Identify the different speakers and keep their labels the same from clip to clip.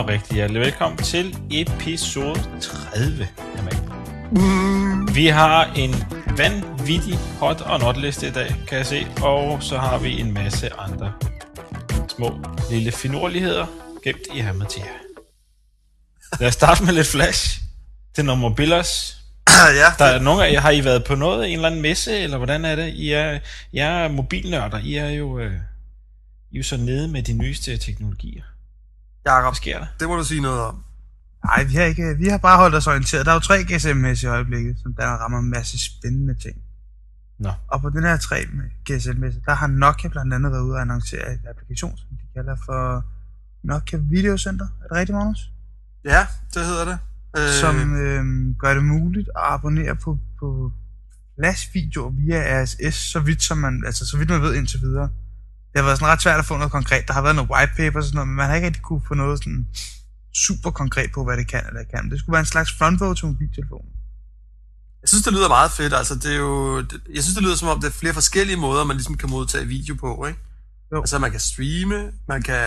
Speaker 1: og rigtig hjertelig velkommen til episode 30 af Mac. Vi har en vanvittig hot og not liste i dag, kan jeg se, og så har vi en masse andre små lille finurligheder gemt i jer. Lad os starte med lidt flash til nogle mobilers.
Speaker 2: ja,
Speaker 1: Der er nogle af jer, har I været på noget, en eller anden messe, eller hvordan er det? I er, I er mobilnørder, I er jo, øh, I er jo så nede med de nyeste teknologier. Hvad sker der?
Speaker 2: det må du sige noget om.
Speaker 3: Nej, vi har ikke. Vi har bare holdt os orienteret. Der er jo tre GSM-mæs i øjeblikket, som der rammer en masse spændende ting.
Speaker 1: Nå.
Speaker 3: Og på den her tre GSM-mæs, der har Nokia blandt andet været ude og annoncere et applikation, som de kalder for Nokia Video Center. Er det rigtigt, Magnus?
Speaker 2: Ja, det hedder det.
Speaker 3: Øh. Som øh, gør det muligt at abonnere på, på flash-videoer via RSS, så vidt, som man, altså, så vidt man ved indtil videre. Det har været sådan ret svært at få noget konkret. Der har været noget white paper og sådan noget, men man har ikke rigtig kunne få noget sådan super konkret på, hvad det kan eller kan. Det skulle være en slags frontbog til mobiltelefonen.
Speaker 2: Jeg synes, det lyder meget fedt. Altså, det er jo, det, jeg synes, det lyder som om, det er flere forskellige måder, man ligesom kan modtage video på, ikke?
Speaker 3: Jo.
Speaker 2: Altså, man kan streame, man kan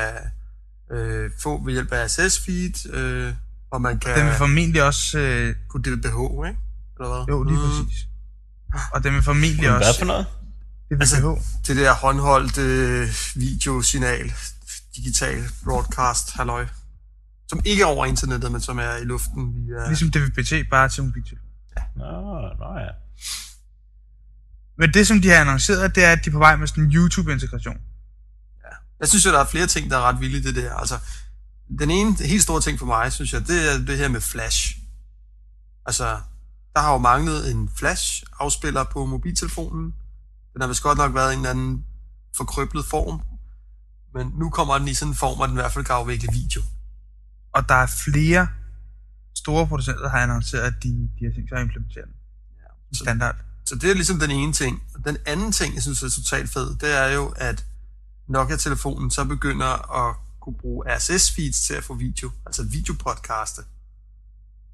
Speaker 2: øh, få ved hjælp af RSS-feed, øh, og man kan
Speaker 3: Den vil formentlig også... Øh,
Speaker 2: kunne DVBH, ikke? Eller hvad?
Speaker 3: jo, lige
Speaker 2: Mm.
Speaker 3: præcis. Og den vil formentlig
Speaker 1: Hvad
Speaker 3: også...
Speaker 1: for noget?
Speaker 3: Det vil
Speaker 2: Altså- Det der håndholdt øh, videosignal, digital broadcast, halløj. Som ikke er over internettet, men som er i luften via...
Speaker 3: Ligesom DVB-T, bare til mobiltelefon.
Speaker 1: Nå, nå ja.
Speaker 3: Men det, som de har annonceret, det er, at de er på vej med sådan en YouTube-integration.
Speaker 2: Jeg synes jo, der er flere ting, der er ret vilde i det der. Altså, den ene helt store ting for mig, synes jeg, det er det her med flash. Altså, der har jo manglet en flash-afspiller på mobiltelefonen. Den har vist godt nok været i en eller anden forkrøblet form. Men nu kommer den i sådan en form, at den i hvert fald kan afvikle video.
Speaker 3: Og der er flere store producenter, der har annonceret, at de, de har tænkt sig at implementere den. Ja,
Speaker 2: så-
Speaker 3: standard.
Speaker 2: Så det er ligesom den ene ting. Den anden ting, jeg synes er totalt fed, det er jo, at Nokia-telefonen så begynder at kunne bruge RSS-feeds til at få video, altså videopodcaste.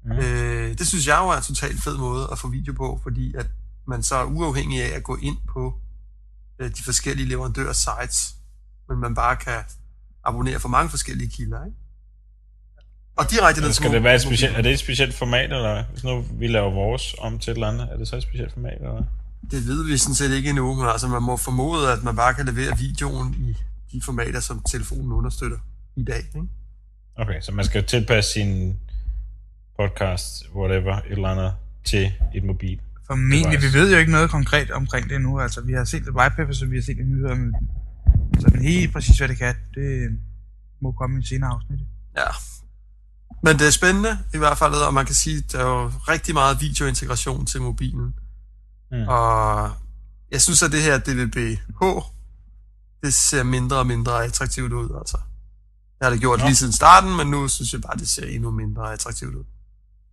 Speaker 1: Mm.
Speaker 2: Øh, det synes jeg jo er en totalt fed måde at få video på, fordi at man så er uafhængig af at gå ind på øh, de forskellige leverandørs sites, men man bare kan abonnere for mange forskellige kilder, ikke? Og direkte ned
Speaker 1: skal det være et specielt, er det et specielt format, eller hvad? hvis nu vi laver vores om til et eller andet, er det så et specielt format, eller hvad?
Speaker 2: Det ved vi sådan set ikke endnu, men altså man må formode, at man bare kan levere videoen i de formater, som telefonen understøtter i dag. Ikke?
Speaker 1: Okay, så man skal tilpasse sin podcast, whatever, et eller andet, til et mobil.
Speaker 3: Formentlig, vi ved jo ikke noget konkret omkring det nu. Altså, vi har set et white paper, så vi har set en nyheder Så den helt præcis, hvad det kan, det må komme i en senere afsnit.
Speaker 2: Ja. Men det er spændende i hvert fald, og man kan sige, at der er jo rigtig meget videointegration til mobilen.
Speaker 1: Mm.
Speaker 2: Og jeg synes, at det her DVB-H, det ser mindre og mindre attraktivt ud. Altså. Det har det gjort
Speaker 1: Nå.
Speaker 2: lige siden starten, men nu synes jeg bare, det ser endnu mindre attraktivt ud.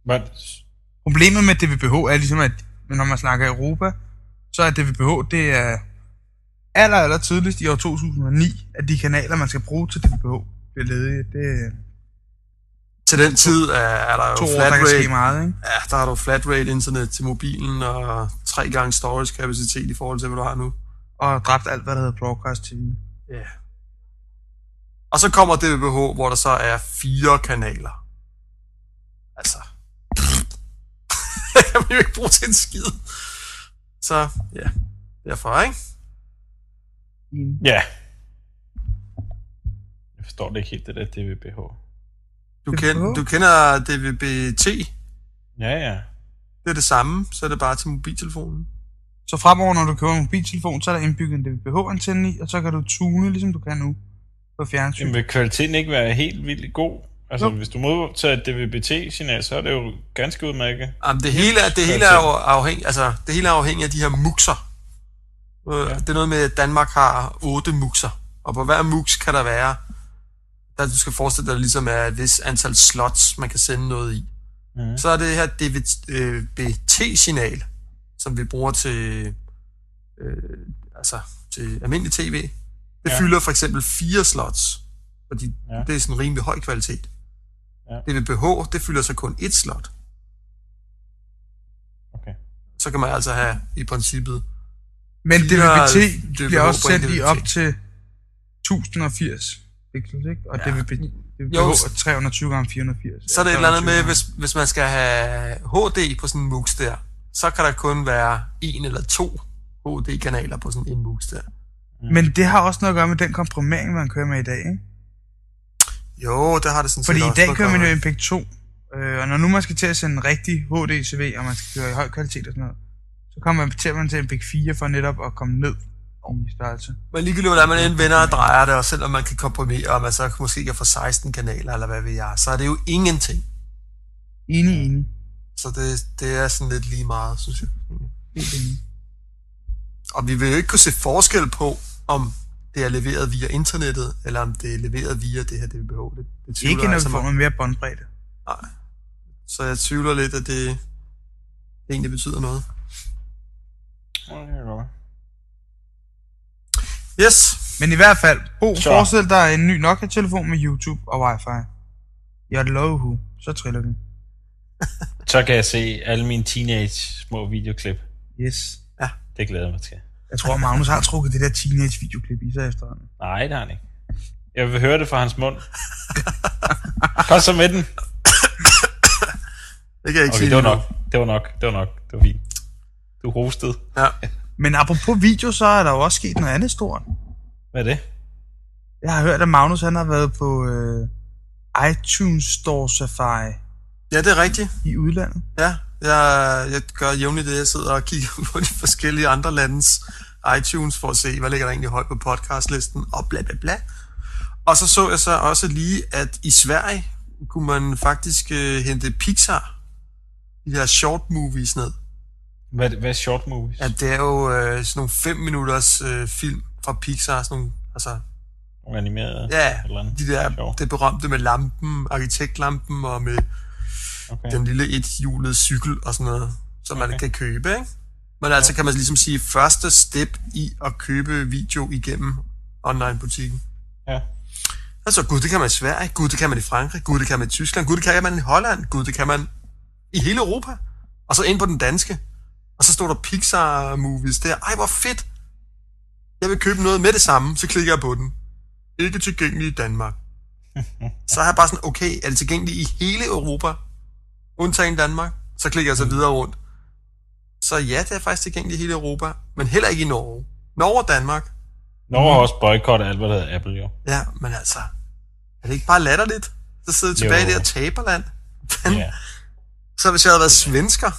Speaker 1: Men,
Speaker 3: Problemet med DVBH er ligesom, at når man snakker Europa, så er DVBH, det er aller, aller tidligst i år 2009, at de kanaler, man skal bruge til DVBH, bliver ledige. Det er
Speaker 2: Til den tid er, er der jo
Speaker 3: to år,
Speaker 2: flat
Speaker 3: der kan ske
Speaker 2: rate
Speaker 3: meget, ikke?
Speaker 2: Ja, der har du flat rate internet til mobilen og tre gange storage kapacitet i forhold til, hvad du har nu.
Speaker 3: Og dræbt alt, hvad der hedder broadcast TV.
Speaker 2: Ja. Og så kommer DVB-H, hvor der så er fire kanaler. Altså. Man jo ikke bruge til en skid. Så, ja. Derfor, ikke?
Speaker 1: Ja. Jeg forstår det ikke helt, det der DVBH.
Speaker 2: Du, kend, du kender DVB-T.
Speaker 1: Ja, ja.
Speaker 2: Det er det samme, så er det bare til mobiltelefonen.
Speaker 3: Så fremover, når du køber en mobiltelefon, så er der indbygget en DVB-H-antenne i, og så kan du tune, ligesom du kan nu på fjernsyn.
Speaker 1: Jamen, vil kvaliteten ikke være helt vildt god? Altså,
Speaker 3: Jo.
Speaker 1: hvis du modtager et DVB-T-signal, så er det jo ganske udmærket.
Speaker 2: Jamen, det hele, er, det hele er jo afhængig, altså, det hele er afhængig af de her muxer. Øh,
Speaker 1: Ja.
Speaker 2: Det er noget med, at Danmark har otte muxer, og på hver mux kan der være, der du skal forestille dig ligesom er et vis antal slots, man kan sende noget i.
Speaker 1: Mm.
Speaker 2: Så er det her DVB-T-signal, som vi bruger til, øh, altså, til almindelig tv. Det
Speaker 1: Ja.
Speaker 2: fylder for eksempel fire slots, fordi
Speaker 1: Ja.
Speaker 2: det er sådan rimelig høj kvalitet.
Speaker 1: Ja.
Speaker 2: DVB-H, det fylder så kun et slot.
Speaker 1: Okay.
Speaker 2: Så kan man altså have i princippet
Speaker 3: Men
Speaker 2: Fire
Speaker 3: DVB-T
Speaker 2: DVB
Speaker 3: bliver også sendt i op til 1080 p. pixels, ikke? Og
Speaker 2: Ja.
Speaker 3: det det vil
Speaker 2: Jo, s-
Speaker 3: 320 gange 480.
Speaker 2: Så er det et eller andet med,
Speaker 3: 320
Speaker 2: hvis, hvis man skal have HD på sådan en mus der, så kan der kun være en eller to HD-kanaler på sådan en mus der.
Speaker 3: Men det har også noget at gøre med den komprimering, man kører med i dag, ikke?
Speaker 2: Jo, det har det sådan
Speaker 3: Fordi
Speaker 2: set
Speaker 3: i
Speaker 2: også
Speaker 3: dag
Speaker 2: noget
Speaker 3: kører man jo. MPEG 2, øh, og når nu man skal til at sende en rigtig HD-CV, og man skal køre i høj kvalitet og sådan noget, så kommer man til, man til MPEG 4 for netop at komme ned i størrelse.
Speaker 2: Men ligegyldigt hvordan man end vender og drejer det, og selvom man kan komprimere, og man så måske kan få 16 kanaler, eller hvad ved jeg, så er det jo ingenting.
Speaker 3: Enig, enig.
Speaker 2: Så det, det er sådan lidt lige meget, synes jeg.
Speaker 3: Helt enig.
Speaker 2: Og vi vil jo ikke kunne se forskel på, om det er leveret via internettet, eller om det er leveret via det her DVB. Det, det
Speaker 3: Ikke når
Speaker 2: altså
Speaker 3: vi får noget mere båndbredde.
Speaker 2: Nej. Så jeg tvivler lidt, at det, det egentlig betyder noget.
Speaker 1: Ja.
Speaker 2: Yes.
Speaker 3: Men i hvert fald, Bo,
Speaker 1: Så.
Speaker 3: forestil dig en ny Nokia-telefon med YouTube og wifi. Jeg love who. Så triller vi.
Speaker 1: Så kan jeg se alle mine teenage små videoklip.
Speaker 3: Yes.
Speaker 1: Det glæder jeg mig til.
Speaker 3: Jeg tror, Magnus har trukket det der teenage-videoklip i sig efterhånden.
Speaker 1: Nej, det har han ikke. Jeg vil høre det fra hans mund. Kom så med den.
Speaker 2: Det kan jeg ikke
Speaker 1: Okay,
Speaker 2: sige
Speaker 1: det var nok. Det var nok. Det var nok. Det var fint. Du hostede.
Speaker 2: Ja.
Speaker 3: Men apropos video, så er der jo også sket noget andet stort.
Speaker 1: Hvad er det?
Speaker 3: Jeg har hørt, at Magnus han har været på øh, iTunes Store Safari
Speaker 2: ja, det er rigtigt.
Speaker 3: i udlandet.
Speaker 2: Ja, jeg, jeg gør jævnligt det. Jeg sidder og kigger på de forskellige andre landes iTunes for at se, hvad ligger der egentlig højt på podcastlisten, og bla bla bla. Og så så jeg så også lige, at i Sverige kunne man faktisk øh, hente Pixar, de her short movies ned.
Speaker 1: Hvad, hvad er short movies?
Speaker 2: Ja, det er jo øh, sådan nogle 5 minutters øh, film fra Pixar, sådan nogle, altså,
Speaker 1: Nogle animerede?
Speaker 2: ja,
Speaker 1: Eller andet?
Speaker 2: de der, det berømte med lampen, arkitektlampen og med
Speaker 1: Okay.
Speaker 2: den lille ethjulede cykel og sådan noget, som man
Speaker 1: Okay.
Speaker 2: kan købe, ikke? Men altså kan man ligesom sige, første step i at købe video igennem online-butikken.
Speaker 1: Ja.
Speaker 2: Altså, gud, det kan man i Sverige, gud, det kan man i Frankrig, gud, det kan man i Tyskland, gud, det kan man i Holland, gud, det kan man i hele Europa. Og så ind på den danske. Og så står der Pixar-movies der. Ej, hvor fedt! Jeg vil købe noget med det samme, så klikker jeg på den. Ikke tilgængelig i Danmark. Så er jeg bare sådan, okay, er det tilgængeligt i hele Europa? Undtagen Danmark. Så klikker jeg så videre rundt. Så ja, det er faktisk tilgængeligt i hele Europa, men heller ikke i Norge. Norge og Danmark.
Speaker 1: Norge har også boykottet alt, hvad der hedder Apple, jo.
Speaker 2: Ja, men altså, er det ikke bare latterligt? Så sidder jeg tilbage
Speaker 1: Jo.
Speaker 2: i det her taberland. Fanden.
Speaker 1: Ja.
Speaker 2: Så hvis jeg havde været svensker,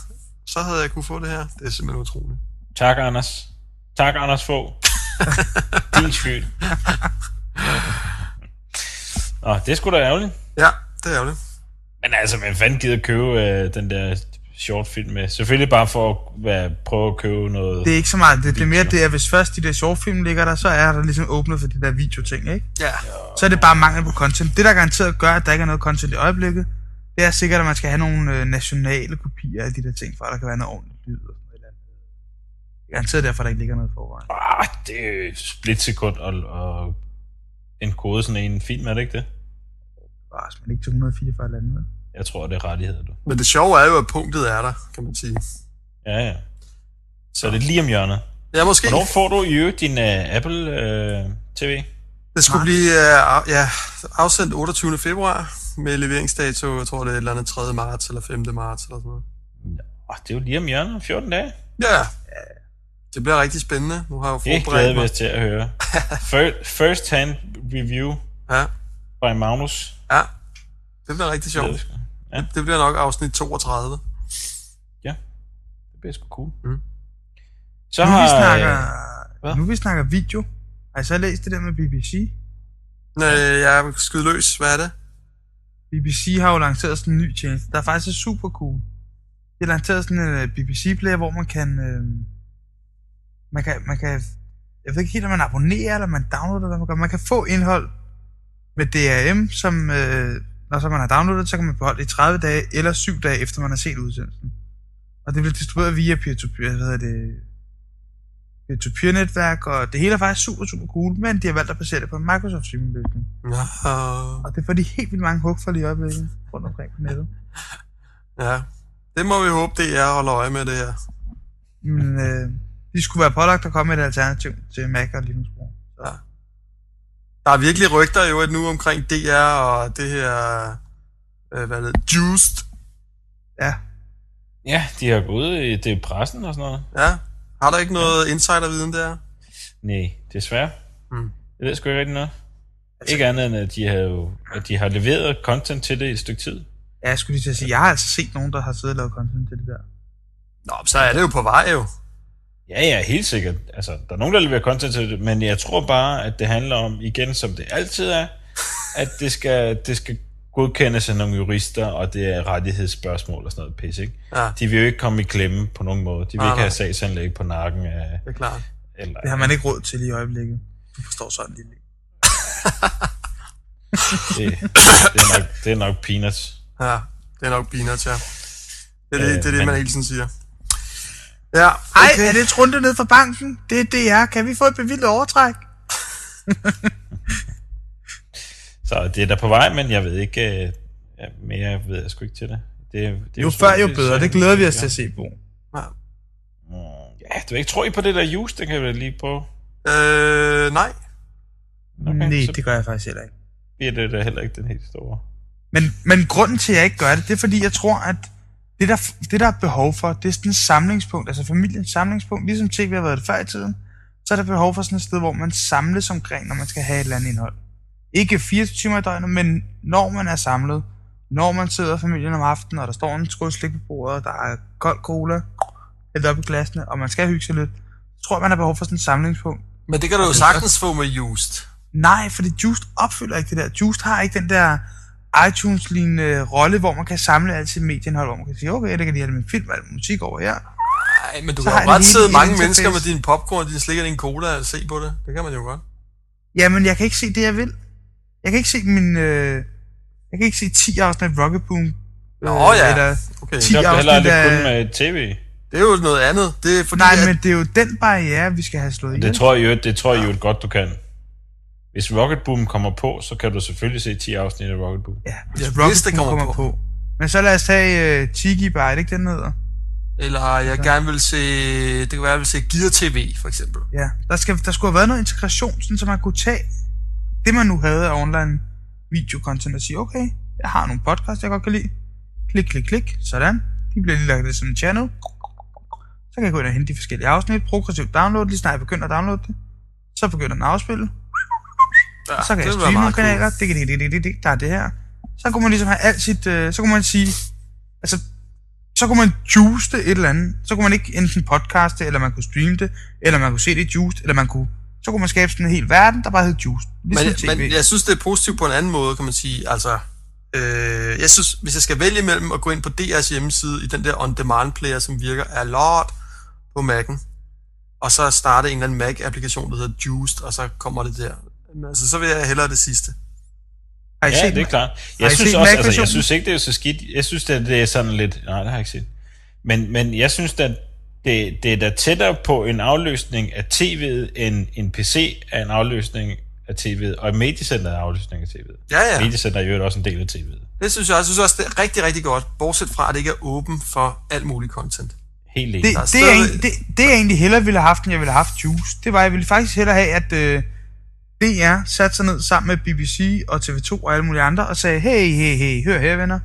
Speaker 2: så havde jeg kunne få det her. Det er simpelthen utroligt.
Speaker 1: Tak, Anders. Tak, Anders få. Din skyld. Nå, det er sgu da ærgerligt.
Speaker 2: Ja, det er ærgerligt.
Speaker 1: Men altså, man fanden gider købe øh, den der shortfilm med. Selvfølgelig bare for at være, prøve at købe noget.
Speaker 3: Det er ikke så meget. Det, det er mere det, at hvis først de der shortfilm ligger der, så er der ligesom åbnet for de der videoting, ikke?
Speaker 2: Ja,
Speaker 3: Så er det bare mangel på content. Det, der garanteret gør, at der ikke er noget content i øjeblikket, det er sikkert, at man skal have nogle øh, nationale kopier af de der ting, for at der kan være noget ordentligt lyd og sådan noget. eller andet. Det er garanteret derfor, der ikke ligger noget forvejen.
Speaker 1: Ah, det er et splitsekund og, og en kode sådan en film, er det ikke det?
Speaker 3: Bare, men ikke til 144 lande, vel?
Speaker 1: Jeg tror, det er rettigheder, du.
Speaker 2: men det sjove er jo, at punktet er der, kan man sige.
Speaker 1: Ja, ja. Så er det lige om hjørnet.
Speaker 2: Ja, måske.
Speaker 1: Hvornår får du i øvrigt din uh, Apple uh, TV?
Speaker 2: Det skulle
Speaker 3: Nej.
Speaker 2: blive uh, ja, afsendt 28. februar med leveringsdato, jeg tror det er et eller andet 3. marts eller 5. marts eller sådan noget.
Speaker 1: Oh, det er jo lige om hjørnet om 14 dage.
Speaker 2: Ja, det bliver rigtig spændende. Nu har jeg jo
Speaker 1: Det glæder
Speaker 2: forberedt
Speaker 1: vi
Speaker 2: mig.
Speaker 1: os til at høre. Fir- First hand review
Speaker 2: Ja,
Speaker 1: by Magnus.
Speaker 2: Ja. Det bliver rigtig sjovt.
Speaker 1: os. Ja,
Speaker 2: Det bliver nok afsnit 32.
Speaker 1: ja. Det bliver sgu cool.
Speaker 2: Mm.
Speaker 1: Så
Speaker 3: Nu
Speaker 1: har...
Speaker 3: vi snakker,
Speaker 1: hvad?
Speaker 3: nu vi snakker video. Har I så læst det der med BBC?
Speaker 2: Øh, jeg er skyde løs. Hvad er det?
Speaker 3: BBC har jo lanceret sådan en ny tjeneste, der er faktisk super cool. De har lanceret sådan en øh, BBC-player, hvor man kan, øh, man kan, man kan, jeg ved ikke helt, om man abonnerer, eller man downloader, hvad man gør. Man kan få indhold med DRM, som, øh, når så man har downloadet, så kan man beholde det i 30 dage, eller 7 dage efter man har set udsendelsen. Og det bliver distribueret via peer-to-peer, hvad hedder det, peer-to-peer-netværk, og det hele er faktisk super, super cool, men de har valgt at basere det på en Microsoft streaming løsning.
Speaker 2: Ja,
Speaker 3: Og det får de helt vildt mange hug for lige i øjeblikket, rundt omkring på nettet.
Speaker 2: ja. Det må vi håbe, det er holder øje med det her.
Speaker 3: Men øh, de skulle være pålagt at komme med et alternativ til Mac og Linux brug.
Speaker 2: Ja. Der er virkelig rygter jo nu omkring DR og det her, øh, hvad er det, Juiced.
Speaker 3: Ja.
Speaker 1: Ja, de har gået i det er pressen og sådan noget.
Speaker 2: Ja. Har der ikke noget insiderviden der?
Speaker 1: Nej, desværre.
Speaker 2: Mm.
Speaker 1: Jeg ved sgu ikke rigtig noget. Ikke andet end, at de har, jo, at de har leveret content til det i et stykke tid.
Speaker 3: Ja, jeg skulle lige til at sige, jeg har altså set nogen, der har siddet og lavet content til det der.
Speaker 2: Nå, så er det jo på vej jo.
Speaker 1: Ja, ja, helt sikkert. Altså, der er nogen, der leverer content til det, men jeg tror bare, at det handler om, igen som det altid er, at det skal, det skal godkendes af nogle jurister, og det er rettighedsspørgsmål og sådan noget pis, ikke?
Speaker 2: Ja,
Speaker 1: De vil jo ikke komme i klemme på nogen måde. De vil
Speaker 2: Nej,
Speaker 1: ikke
Speaker 2: nej.
Speaker 1: have sagsanlæg på nakken af...
Speaker 2: det er klart.
Speaker 1: Eller,
Speaker 3: Det har man ikke råd til i øjeblikket. Du forstår sådan lidt.
Speaker 1: det, det, er nok, det er nok peanuts.
Speaker 2: Ja, det er nok peanuts, ja. Det er det,
Speaker 1: Øh,
Speaker 2: det, er det
Speaker 1: men-
Speaker 2: man hele tiden siger. Ja,
Speaker 3: Ej,
Speaker 2: okay.
Speaker 3: er det et runde ned fra banken? Det er DR. Kan vi få et bevildet overtræk?
Speaker 1: Så det er der på vej, men jeg ved ikke... Ja, mere ved jeg sgu ikke til det. det, det er
Speaker 3: Jo før, jo bedre. Det glæder vi os til at se på.
Speaker 2: Ja.
Speaker 1: Mm, Ja, du ikke tror I på det der juice, det kan vi da lige på.
Speaker 2: Øh, nej.
Speaker 3: Nej,
Speaker 1: så
Speaker 3: det gør jeg faktisk heller ikke.
Speaker 1: bliver det da heller ikke den helt store.
Speaker 3: Men, men grunden til, at jeg ikke gør det, det er fordi, jeg tror, at det der, det, der er behov for, det er sådan et samlingspunkt, altså familiens samlingspunkt. Ligesom tv har været det før i tiden, så er der behov for sådan et sted, hvor man samles omkring, når man skal have et eller andet indhold. Ikke 24 timer i døgnet, men når man er samlet, når man sidder i familien om aftenen, og der står en skål slik på bordet, og der er kold cola, hældt op i glasene, og man skal hygge sig lidt, så tror jeg, man har behov for sådan et samlingspunkt.
Speaker 2: Men det kan du jo sagtens få med Just.
Speaker 3: Nej, fordi Juiced opfylder ikke det der. Juiced har ikke den der iTunes-lignende rolle, hvor man kan samle alt sit medieindhold, hvor man kan sige, okay, det kan lige have min film og musik over her.
Speaker 2: Nej, men du
Speaker 3: Så
Speaker 2: kan
Speaker 3: har
Speaker 2: jo
Speaker 3: jeg lige
Speaker 2: sidde mange
Speaker 3: interface.
Speaker 2: mennesker med din popcorn, din slik og din cola og se på det. Det kan man jo godt.
Speaker 3: Jamen, jeg kan ikke se det, jeg vil. Jeg kan ikke se min... Øh, jeg kan ikke se 10 afsnit Rocket Boom. Øh,
Speaker 2: Nå ja.
Speaker 3: Eller
Speaker 2: Okay.
Speaker 3: 10
Speaker 1: Det er heller
Speaker 3: afsnit
Speaker 1: kun
Speaker 3: af...
Speaker 1: med tv.
Speaker 2: Det er jo noget andet. Det er fordi,
Speaker 3: Nej,
Speaker 2: at,
Speaker 3: men det er jo den barriere, vi skal have slået ihjel.
Speaker 1: Det tror jeg jo, det tror jeg jo godt, du kan. Hvis Rocket Boom kommer på, så kan du selvfølgelig se 10 afsnit af Rocket Boom.
Speaker 3: Ja,
Speaker 2: Ja,
Speaker 3: hvis
Speaker 2: hvis
Speaker 3: Rocket
Speaker 2: det
Speaker 3: Boom
Speaker 2: kommer
Speaker 3: kommer
Speaker 2: på.
Speaker 3: på. Men så lad os tage uh, Tiki Byte, ikke den hedder?
Speaker 2: eller jeg gerne vil se, det kan være, jeg vil se Gear TV, for eksempel.
Speaker 3: Ja, der, skal, der skulle have været noget integration, sådan, så man kunne tage det, man nu havde af online videocontent og sige, okay, jeg har nogle podcasts, jeg godt kan lide. Klik, klik, klik, sådan. De bliver lige lagt det som en channel. Så kan jeg gå ind og hente de forskellige afsnit, progressivt download, lige snart jeg begynder at downloade det. Så begynder den at afspille.
Speaker 2: Ja,
Speaker 3: så kan jeg streame nogle kanaler. Det, det, det, det, der er det her. Så kunne man ligesom have alt sit... Øh, så kunne man sige... Altså, så kunne man juice det et eller andet. Så kunne man ikke enten podcaste, eller man kunne streame det, eller man kunne se det juiced, eller man kunne... Så kunne man skabe sådan en hel verden, der bare hed juiced. Ligesom
Speaker 2: Men,
Speaker 3: TV.
Speaker 2: men jeg synes, det er positivt på en anden måde, kan man sige. Altså, øh, jeg synes, hvis jeg skal vælge mellem at gå ind på DR's hjemmeside i den der on-demand player, som virker a lot på Mac'en, og så starte en eller anden Mac-applikation, der hedder Juiced, og så kommer det der. Men, altså, så vil jeg hellere det sidste.
Speaker 3: har I
Speaker 1: Ja,
Speaker 3: set
Speaker 1: det er klart.
Speaker 3: Har
Speaker 1: Jeg synes også, altså, jeg synes ikke, det er så skidt. Jeg synes, det, det er sådan lidt... Nej, det har jeg ikke set. Men, men jeg synes, at det, det er da tættere på en afløsning af tv'et, end en PC er en afløsning af tv'et, og et mediecenter er afløsning af tv'et.
Speaker 2: Ja, ja.
Speaker 1: Mediecenter er jo også en del af tv'et.
Speaker 2: Det synes jeg, jeg synes også, det er rigtig, rigtig godt, bortset fra, at det ikke er åben for alt muligt content.
Speaker 1: Helt enig.
Speaker 3: Det,
Speaker 2: Der er
Speaker 3: det,
Speaker 2: stadig-
Speaker 3: jeg, egentlig- det, det jeg egentlig hellere ville have haft, end jeg ville have haft Juice, det var, at jeg ville faktisk hellere have, at øh, DR satte sig ned sammen med BBC og TV2 og alle mulige andre og sagde, hey, hey, hey, hør her venner,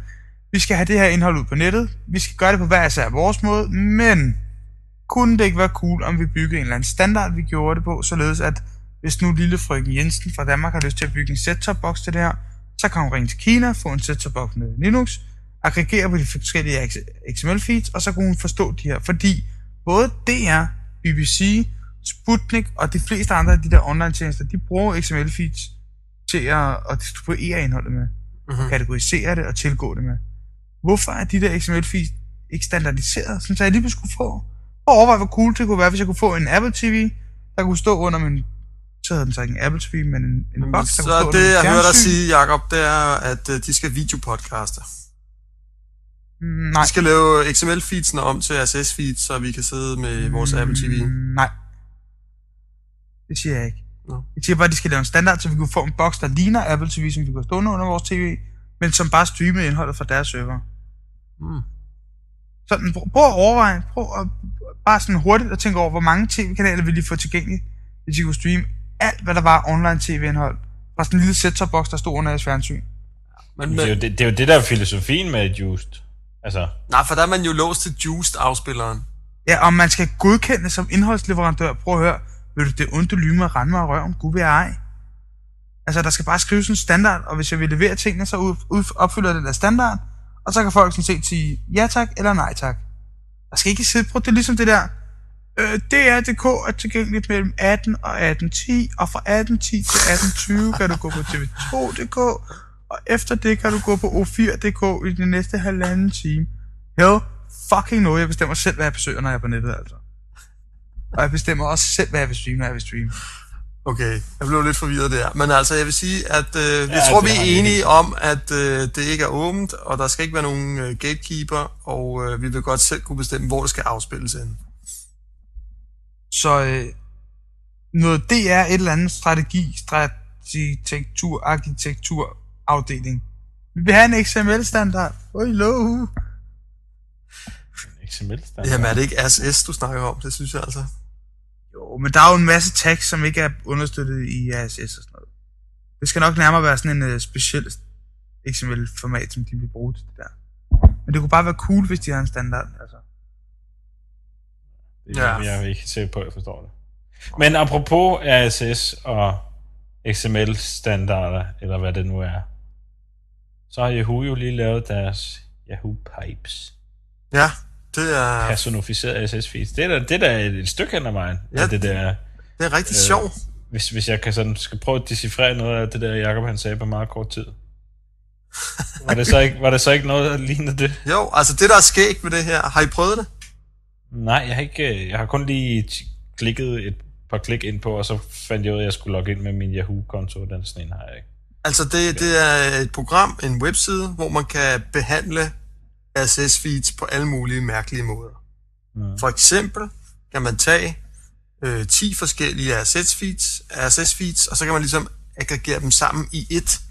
Speaker 3: vi skal have det her indhold ud på nettet, vi skal gøre det på hver især vores måde, men kunne det ikke være cool, om vi byggede en eller anden standard, vi gjorde det på, således at hvis nu lille frøken Jensen fra Danmark har lyst til at bygge en set-top box til det her, så kan hun ringe til Kina, få en set-top box med Linux, aggregere på de forskellige XML-feeds, og så kunne hun forstå de her. Fordi både DR, BBC, Sputnik og de fleste andre af de der online-tjenester, de bruger XML-feeds til at, at distribuere indholdet med,
Speaker 2: Mhm.
Speaker 3: kategorisere det og tilgå det med. Hvorfor er de der XML-feeds ikke standardiseret, sådan så jeg lige kunne få, og overveje, hvor cool det kunne være, hvis jeg kunne få en Apple TV, der kunne stå under min, så hedder den så ikke en Apple TV, men en, en boks, der
Speaker 2: Så det, jeg hører dig sige, Jacob, det er, at øh, de skal videopodcaste.
Speaker 3: Nej.
Speaker 2: Vi skal lave XML-feedsene om til RSS-feeds, så vi kan sidde med vores Apple TV.
Speaker 3: Mm, Nej. Det siger jeg ikke.
Speaker 2: Nå.
Speaker 3: Jeg siger bare, at de skal lave en standard, så vi kunne få en boks, der ligner Apple TV, som vi kunne stå under vores tv, men som bare streamer indholdet fra deres server.
Speaker 2: Mm.
Speaker 3: Sådan, prøv, prøv at overveje, prøv at, bare sådan hurtigt at tænke over, hvor mange tv-kanaler ville de få tilgængeligt, hvis de kunne streame alt, hvad der var online tv-indhold fra sådan en lille set box der stod under jeres fjernsyn.
Speaker 2: Men,
Speaker 1: Det er, jo
Speaker 2: men,
Speaker 1: det, det er jo det, der er filosofien med Juiced. Altså,
Speaker 2: nej, for der er man jo låst til Juiced-afspilleren.
Speaker 3: Ja, om man skal godkende som indholdsleverandør. Prøv at høre, vil du det onde lyme og rende mig i røven? Gud vil jeg ej. Altså, der skal bare skrives en standard, og hvis jeg vil levere tingene, så opfylder jeg den der standard, og så kan folk sådan set sige ja tak eller nej tak. Der skal ikke sidde, prøv, det er ligesom det der, øh, DR.dk er tilgængeligt mellem 18 og 18.10, og fra 18.10 til 18.20 kan du gå på tv2.dk, og efter det kan du gå på o4.dk i den næste halvanden time. Hell fucking no, jeg bestemmer selv, hvad jeg besøger, når jeg er på nettet, altså. Og jeg bestemmer også selv, hvad jeg vil streame, når jeg vil streame.
Speaker 2: Okay, jeg blev lidt forvirret der. Men altså, jeg vil sige, at øh, jeg
Speaker 1: Ja,
Speaker 2: tror,
Speaker 1: det
Speaker 2: vi er enige
Speaker 1: helt.
Speaker 2: om, at øh, det ikke er åbent, og der skal ikke være nogen øh, gatekeeper, og øh, vi vil godt selv kunne bestemme, hvor det skal afspilles hen.
Speaker 3: Så øh, noget DR et eller andet strategi, strategitektur, arkitektur afdeling. Vi vil have en XML-standard. Oj, lo.
Speaker 1: XML-standard.
Speaker 2: Jamen er det ikke SS, du snakker om? Det synes jeg altså.
Speaker 3: Jo, men der er jo en masse tags, som ikke er understøttet i ASS og sådan noget. Det skal nok nærmere være sådan en uh, speciel XML-format, som de vil bruge til det der. Men det kunne bare være cool, hvis de havde en standard. Altså.
Speaker 1: Det er,
Speaker 2: Ja.
Speaker 1: Jeg er ikke sikker på, at jeg forstår det. Men apropos RSS og XML-standarder, eller hvad det nu er, så har Yahoo jo lige lavet deres Yahoo Pipes.
Speaker 2: Ja, det er,
Speaker 1: Personificeret RSS-feeds. Det er da, det er da et, et stykke hen ad vejen.
Speaker 2: Ja.
Speaker 1: Det der,
Speaker 2: det er rigtig
Speaker 1: Øh,
Speaker 2: sjovt.
Speaker 1: hvis, hvis jeg kan sådan, skal prøve at decifrere noget af det der, Jacob han sagde på meget kort tid. Var det så ikke, var det så ikke noget, der lignede det?
Speaker 2: Jo, altså det, der er skægt med det her, har I prøvet det?
Speaker 1: Nej, jeg har, ikke, jeg har kun lige klikket et par klik ind på, og så fandt jeg ud af, at jeg skulle logge ind med min Yahoo-konto. Den sådan en har jeg ikke.
Speaker 2: Altså det, det er et program, en webside, hvor man kan behandle RSS-feeds på alle mulige mærkelige måder.
Speaker 1: Mm.
Speaker 2: For eksempel kan man tage øh, 10 forskellige RSS-feeds, RSS-feeds, og så kan man ligesom aggregere dem sammen i et.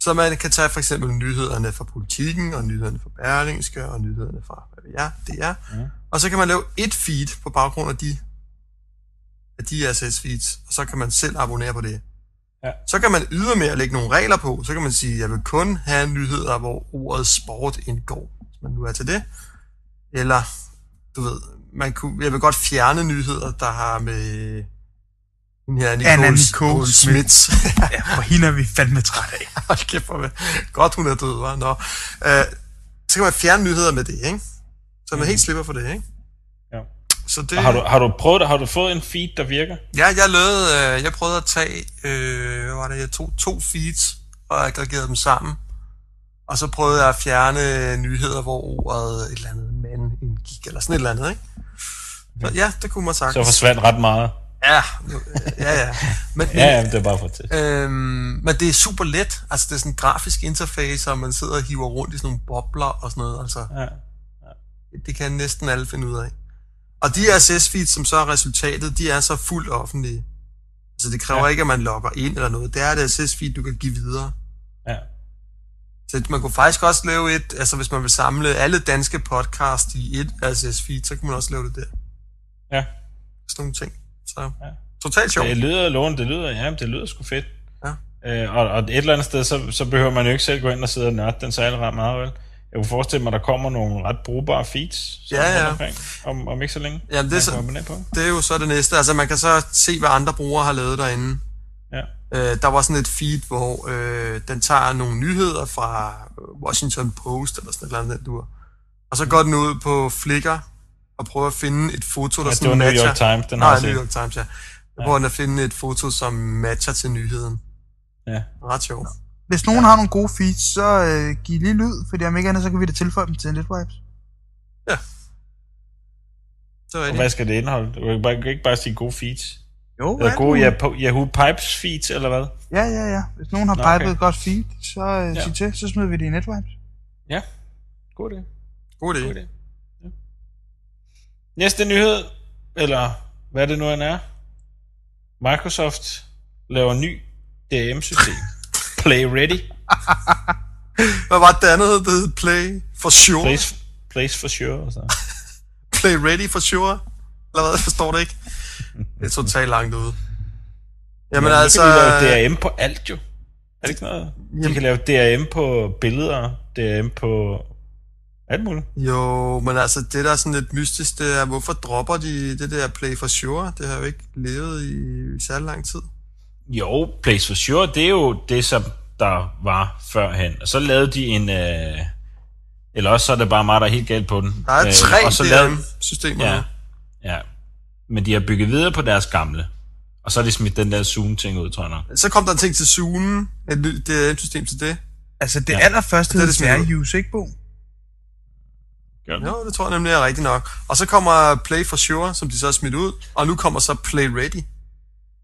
Speaker 2: Så man kan tage for eksempel nyhederne fra politikken, og nyhederne fra Berlingske, og nyhederne fra, hvad jeg, det er.
Speaker 1: Ja.
Speaker 2: Og så kan man lave et feed på baggrund af de, af de RSS-feeds, og så kan man selv abonnere på det.
Speaker 1: Ja.
Speaker 2: Så kan man ydermere lægge nogle regler på. Så kan man sige, at jeg vil kun have nyheder, hvor ordet sport indgår, hvis man nu er til det. Eller, du ved, man kunne, jeg vil godt fjerne nyheder, der har med den her
Speaker 3: Anna
Speaker 2: Nicole,
Speaker 3: Nicole
Speaker 2: Nicole Smits.
Speaker 3: Ja, for hende er vi fandme trætte af.
Speaker 2: Hold kæft, hvor godt hun er død, var. Nå. Øh, så kan man fjerne nyheder med det, ikke? Så man helt slipper for det, ikke?
Speaker 1: Ja.
Speaker 2: Så det,
Speaker 1: Har du, har du prøvet det? Har du fået en feed, der virker?
Speaker 2: Ja, jeg lavede, øh, jeg prøvede at tage, øh, hvad var det, jeg tog to feeds og aggregerede dem sammen. Og så prøvede jeg at fjerne nyheder, hvor ordet et eller andet mand indgik, eller sådan et eller andet, ikke? Så, ja, det kunne man
Speaker 1: Så
Speaker 2: sagtens.
Speaker 1: forsvandt ret meget.
Speaker 2: Ja, nu- ja, ja. Men,
Speaker 1: Ja, ja, det er bare for til.
Speaker 2: Øhm, men det er super let. Altså, det er sådan en grafisk interface, og man sidder og hiver rundt i sådan nogle bobler og sådan noget. Altså,
Speaker 1: Ja.
Speaker 2: det kan næsten alle finde ud af. Og de RSS-feeds, som så er resultatet, de er så fuldt offentlige. Så det kræver ja. Ikke, at man logger ind eller noget. Det er et RSS-feed, du kan give videre.
Speaker 1: ja.
Speaker 2: Så man kunne faktisk også lave et, altså hvis man vil samle alle danske podcast i et RSS-feed, så kunne man også lave det der.
Speaker 1: Ja.
Speaker 2: Sådan nogle ting. Så
Speaker 1: Ja.
Speaker 2: totalt sjovt.
Speaker 1: Det lyder lovende, det lyder, ja, det lyder sgu fedt.
Speaker 2: Ja.
Speaker 1: Øh, og, og et eller andet sted, så, så behøver man jo ikke selv gå ind og sidde og nørde den ret meget, vel? Jeg kunne forestille mig, at der kommer nogle ret brugbare feeds
Speaker 2: Ja, ja.
Speaker 1: Omkring, om, om ikke så længe.
Speaker 2: Jamen, det er så-
Speaker 1: på.
Speaker 2: Det er jo så det næste. Altså man kan så se, hvad andre brugere har lavet derinde.
Speaker 1: Ja.
Speaker 2: Øh, der var sådan et feed, hvor øh, den tager nogle nyheder fra Washington Post eller sådan et eller andet, du Og så går den ud på Flickr og prøver at finde et foto, der
Speaker 1: Ja,
Speaker 2: sådan
Speaker 1: det var New. York Times, den har
Speaker 2: Nej, New. York Times, ja. ja. Hvor den at finde et foto, som matcher til nyheden.
Speaker 1: Ja.
Speaker 2: Ret sjovt.
Speaker 3: Hvis nogen ja. har nogle gode feeds, så øh, giv lige lyd, fordi om ikke andet, så kan vi da tilføje dem til Netwipes.
Speaker 2: Så er
Speaker 1: Og
Speaker 2: det.
Speaker 1: hvad skal det indeholde? Du kan ikke bare, du kan ikke bare sige gode feeds.
Speaker 3: Jo,
Speaker 1: Eller gode. Yahoo, Yahoo Pipes feeds, eller hvad?
Speaker 3: Ja, ja, ja. Hvis nogen har
Speaker 1: Nå, okay.
Speaker 3: pipet et godt feed, så øh,
Speaker 1: Ja.
Speaker 3: sig til, så smider vi det i Netwipes.
Speaker 1: Ja, god idé.
Speaker 2: God idé.
Speaker 1: God idé. Ja. Næste nyhed, eller hvad det nu end er. Microsoft laver ny DRM-system. Play Ready.
Speaker 2: Hvad var det andet, der hed? Play for sure?
Speaker 1: Place, place for sure. Så.
Speaker 2: Play ready for sure? Eller hvad? Jeg forstår det ikke. Det er totalt langt ude. Jamen
Speaker 1: ja,
Speaker 2: altså...
Speaker 1: De kan lave DRM på alt jo. Er det ikke noget? De
Speaker 2: Jamen-
Speaker 1: kan lave DRM på billeder, DRM på alt muligt.
Speaker 2: Jo, men altså, det der er sådan lidt mystisk, det er, hvorfor dropper de det der Play for Sure? Det har jo ikke levet i, i særlig lang tid.
Speaker 1: Jo, Place for Sure, det er jo det, som der var førhen. Og så lavede de en... Øh, eller også så er det bare mig, der er helt galt på den.
Speaker 2: Der er
Speaker 1: Øh,
Speaker 2: tre
Speaker 1: og så lavede,
Speaker 2: DRM-systemer
Speaker 1: ja, ja. Men de har bygget videre på deres gamle. Og så har de smidt den der Zoom-ting ud, tror jeg nok.
Speaker 2: Så kom der en ting til Zoom, et nyt DRM-system til det.
Speaker 3: Altså, det
Speaker 1: Ja.
Speaker 3: ja. allerførste
Speaker 2: Det er det
Speaker 3: use, ikke, Bo?
Speaker 1: Gør den?
Speaker 2: Jo, det tror jeg nemlig er rigtigt nok. Og så kommer Play for Sure, som de så har smidt ud. Og nu kommer så Play Ready.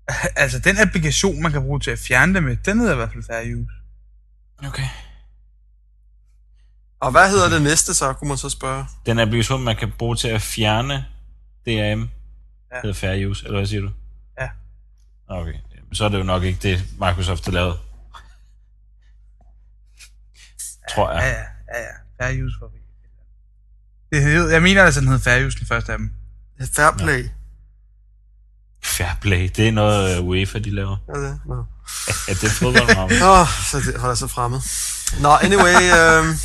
Speaker 3: Altså, den applikation, man kan bruge til at fjerne det med, den hedder i hvert fald fair use.
Speaker 1: Okay.
Speaker 2: Og hvad hedder det næste så, kunne man så spørge?
Speaker 1: Den applikation, man kan bruge til at fjerne DRM, ja.
Speaker 3: Ja.
Speaker 1: hedder Fair Use, eller hvad siger du?
Speaker 3: Ja.
Speaker 1: Okay, så er det jo nok ikke det, Microsoft har lavet. Tror
Speaker 3: Ja,
Speaker 1: jeg.
Speaker 3: ja, ja, ja. Fair use for vi. Det hed, jeg mener altså, den hed fair use, den første af dem.
Speaker 2: Fair Play. Ja.
Speaker 1: Fair Play, det er noget uh, UEFA, de laver.
Speaker 2: Er det? Nå.
Speaker 1: Ja, det er fodbold, Marvel.
Speaker 2: Åh, oh, så det jeg så fremmed. Nå, anyway. Øh,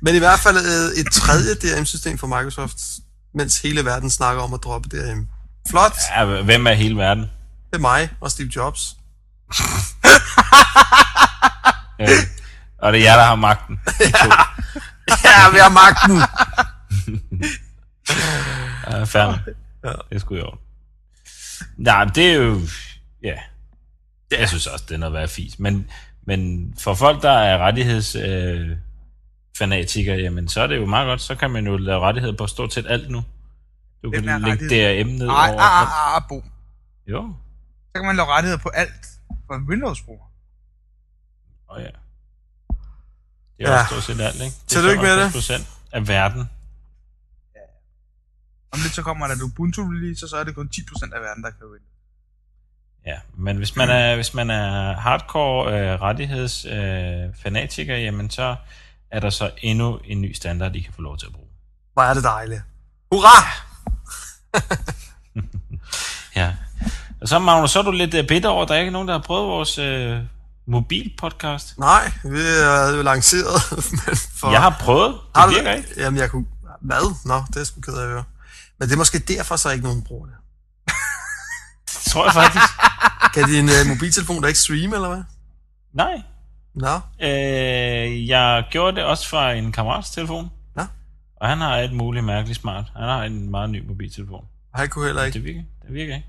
Speaker 2: men i hvert fald øh, et tredje DRM-system for Microsoft, mens hele verden snakker om at droppe DRM. Flot.
Speaker 1: Ja, hvem er hele verden?
Speaker 2: Det er mig og Steve Jobs.
Speaker 1: Ja. Og det er jer, der har magten. De to.
Speaker 2: Ja, vi har magten.
Speaker 1: Ja, fair.
Speaker 2: Ja.
Speaker 1: Det i orden. Nej, det er jo... Ja. Jeg synes også, det er noget værd fis. Men, men for folk, der er rettigheds... Øh, fanatikere, jamen så er det jo meget godt. Så kan man jo lave rettigheder på stort set alt nu. Du
Speaker 3: Hvem er
Speaker 1: kan lægge
Speaker 3: rettighed?
Speaker 1: DRM ned
Speaker 3: Ej,
Speaker 1: over...
Speaker 3: ah, ah, ah, Bo.
Speaker 1: Jo,
Speaker 3: Så kan man lave rettigheder på alt for en Windows-bruger.
Speaker 1: og ja. Det er
Speaker 2: Ja.
Speaker 1: også stort set alt, ikke? Det
Speaker 2: Tillykke med det.
Speaker 1: procent af verden.
Speaker 3: Om lidt så kommer der et Ubuntu-release, og så er det kun 10% af verden, der kan Windows.
Speaker 1: Ja, men hvis man er, hvis man er hardcore øh, rettigheds øh, fanatiker, jamen så er der så endnu en ny standard, I kan få lov til at bruge.
Speaker 2: Hvor er det dejligt. Hurra!
Speaker 1: Ja. Og så, Magnus, så er du lidt øh, bitter over, at der ikke er nogen, der har prøvet vores øh, mobilpodcast.
Speaker 2: Nej, vi er jo lanceret. Men for...
Speaker 1: Jeg har prøvet. Det
Speaker 2: Har du
Speaker 1: virker ikke.
Speaker 2: Jamen, jeg kunne... Hvad? Nå, det er sgu ked af at høre. Men det er måske derfor, så ikke nogen bruger det.
Speaker 1: Det tror jeg faktisk.
Speaker 2: Kan din uh, mobiltelefon da ikke streame, eller hvad?
Speaker 1: Nej.
Speaker 2: Nå,
Speaker 1: Øh, jeg gjorde det også fra en kammerats telefon.
Speaker 2: Nå.
Speaker 1: Og han har et muligt mærkeligt smart. Han har en meget ny mobiltelefon.
Speaker 2: han kunne heller ikke.
Speaker 1: Det virker, det virker ikke.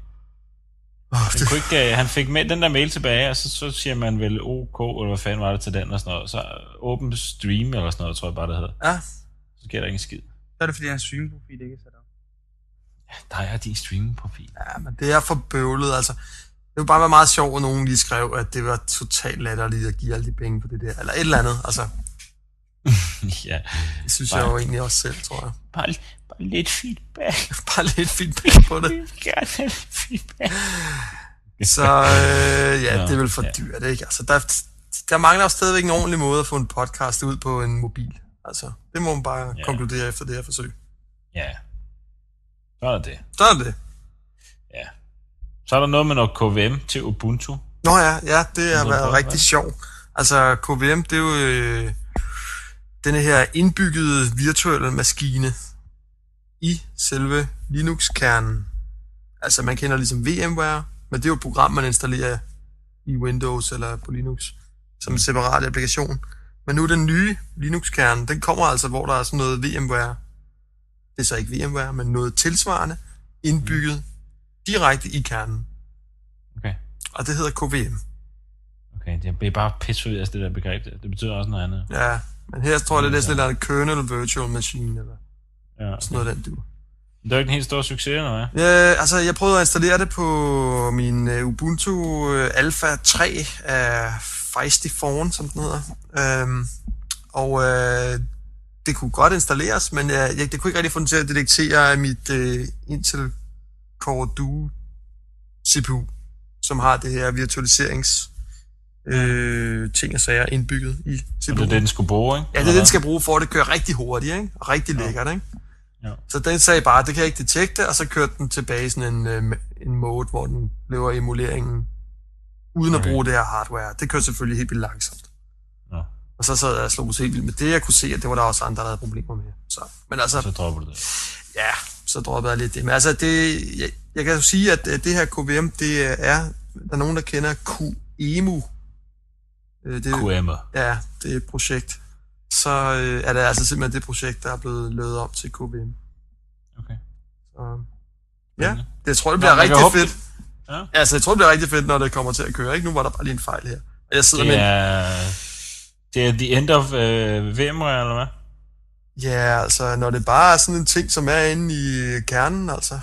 Speaker 2: Oh,
Speaker 1: Han,
Speaker 2: det,
Speaker 1: kunne ikke, øh, han fik med den der mail tilbage, og så, så siger man vel OK, eller hvad fanden var det til den og sådan noget. Så åben stream eller sådan noget, tror jeg bare, det hedder.
Speaker 2: ja,
Speaker 1: Så sker der ingen skid.
Speaker 3: Så er det, fordi hans streamprofil ikke er sat op.
Speaker 1: Der er din streaming-profil.
Speaker 2: ja, men det er for bøvlet, altså. Det ville bare være meget sjovt, at nogen lige skrev, at det var totalt latterligt at give alle de penge på det der. Eller et eller andet, altså.
Speaker 1: ja,
Speaker 2: Det synes
Speaker 1: Nej.
Speaker 2: jeg jo egentlig også selv, tror jeg.
Speaker 1: bare, bare lidt feedback.
Speaker 2: Bare lidt feedback på det.
Speaker 1: Jeg vil gerne have feedback.
Speaker 2: Så øh, ja,
Speaker 1: Nå,
Speaker 2: det er vel for
Speaker 1: ja.
Speaker 2: dyrt, ikke? Altså, der, der mangler jo stadigvæk en ordentlig måde at få en podcast ud på en mobil. Altså, det må man bare
Speaker 1: Ja.
Speaker 2: ja. konkludere efter det her forsøg.
Speaker 1: Ja, så er det.
Speaker 2: Så er det.
Speaker 1: Ja. Så er der noget med noget KVM til Ubuntu.
Speaker 2: Nå ja, ja, det har været rigtig sjovt. Altså, KVM, det er jo øh, denne her indbyggede virtuelle maskine i selve Linux-kernen. Altså, man kender ligesom VMware, men det er jo et program, man installerer i Windows eller på Linux som en separat applikation. Men nu den nye Linux-kerne, den kommer altså, hvor der er sådan noget VMware. Det er så ikke VMware, men noget tilsvarende indbygget direkte i kernen.
Speaker 1: Okay.
Speaker 2: Og det hedder KVM.
Speaker 1: Okay, det er bare pisse af det der begreb. Det betyder også noget andet.
Speaker 2: Ja, men her tror jeg, det er sådan lidt en kernel virtual machine, eller
Speaker 1: Ja, okay.
Speaker 2: sådan noget den du.
Speaker 1: Det er jo ikke en helt stor succes, eller hvad?
Speaker 2: Ja, altså, jeg prøvede at installere det på min uh, Ubuntu uh, Alpha 3 af Feisty Fawn, som den hedder. Um, og uh, det kunne godt installeres, men uh, jeg, det kunne ikke rigtig få den til at detektere mit uh, Intel Core Duo CPU, som har det her virtualiserings øh, ting og sager indbygget i
Speaker 1: Og
Speaker 2: CPU'en.
Speaker 1: det er det, den skulle bruge, ikke?
Speaker 2: Ja, det er det, den skal bruge for, at det kører rigtig hurtigt, ikke? Og rigtig
Speaker 1: Ja.
Speaker 2: lækkert, ikke?
Speaker 1: Ja.
Speaker 2: Så den sagde bare, det kan jeg ikke detekte, og så kørte den tilbage i sådan en, øh, en mode, hvor den laver emuleringen uden
Speaker 1: Okay.
Speaker 2: at bruge det her hardware. Det kørte selvfølgelig helt vildt langsomt.
Speaker 1: Nå,
Speaker 2: Og så sad jeg og slog mig helt vildt med det. Jeg kunne se, at det var der også andre, der havde problemer med. Så, men altså,
Speaker 1: så dropper du det.
Speaker 2: ja, så droppede jeg lidt det. Men altså, det, jeg, jeg kan jo sige, at øh, det her KVM, det er, der er nogen, der kender QEMU. Øh, Det,
Speaker 1: QM.
Speaker 2: Ja, det er et projekt. Så øh, er det altså simpelthen det projekt, der er blevet løbet om til KVM.
Speaker 1: Okay.
Speaker 2: Så, ja, det tror jeg
Speaker 1: Nå,
Speaker 2: bliver
Speaker 1: kan
Speaker 2: rigtig
Speaker 1: håbe,
Speaker 2: fedt.
Speaker 1: Ja.
Speaker 2: Altså, jeg tror, det bliver rigtig fedt, når det kommer til at køre. Ikke? Nu var der bare lige en fejl her. Jeg sidder
Speaker 1: Det
Speaker 2: med...
Speaker 1: det er the end of øh, VMware, eller hvad?
Speaker 2: Ja, altså, når det bare er sådan en ting, som er inde i kernen, altså.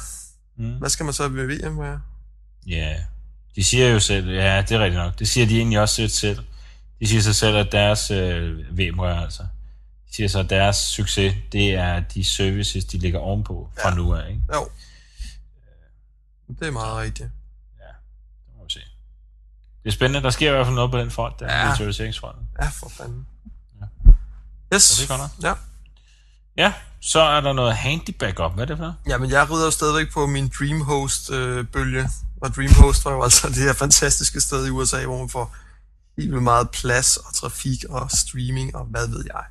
Speaker 1: Mm.
Speaker 2: Hvad skal man så med VMware?
Speaker 1: Ja, de siger jo selv, ja, det er rigtigt nok. Det siger de egentlig også selv. De siger sig selv, at deres øh, VMware, altså, de siger så, at deres succes, det er de services, de ligger ovenpå fra
Speaker 2: Ja.
Speaker 1: nu af, ikke?
Speaker 2: Jo. Det er meget rigtigt.
Speaker 1: Ja, det må vi se. Det er spændende, der sker i hvert fald noget på den front, der
Speaker 2: Ja.
Speaker 1: ja. virtualiseringsfronten.
Speaker 2: Ja, for fanden.
Speaker 1: Ja.
Speaker 2: Yes.
Speaker 1: Så det er godt nok.
Speaker 2: Ja.
Speaker 1: Ja, så er der noget handy backup. Hvad er det for noget?
Speaker 2: Jamen, jeg rider jo stadigvæk på min Dreamhost-bølge. og Dreamhost var jo altså det her fantastiske sted i USA, hvor man får helt vildt meget plads og trafik og streaming og hvad ved jeg.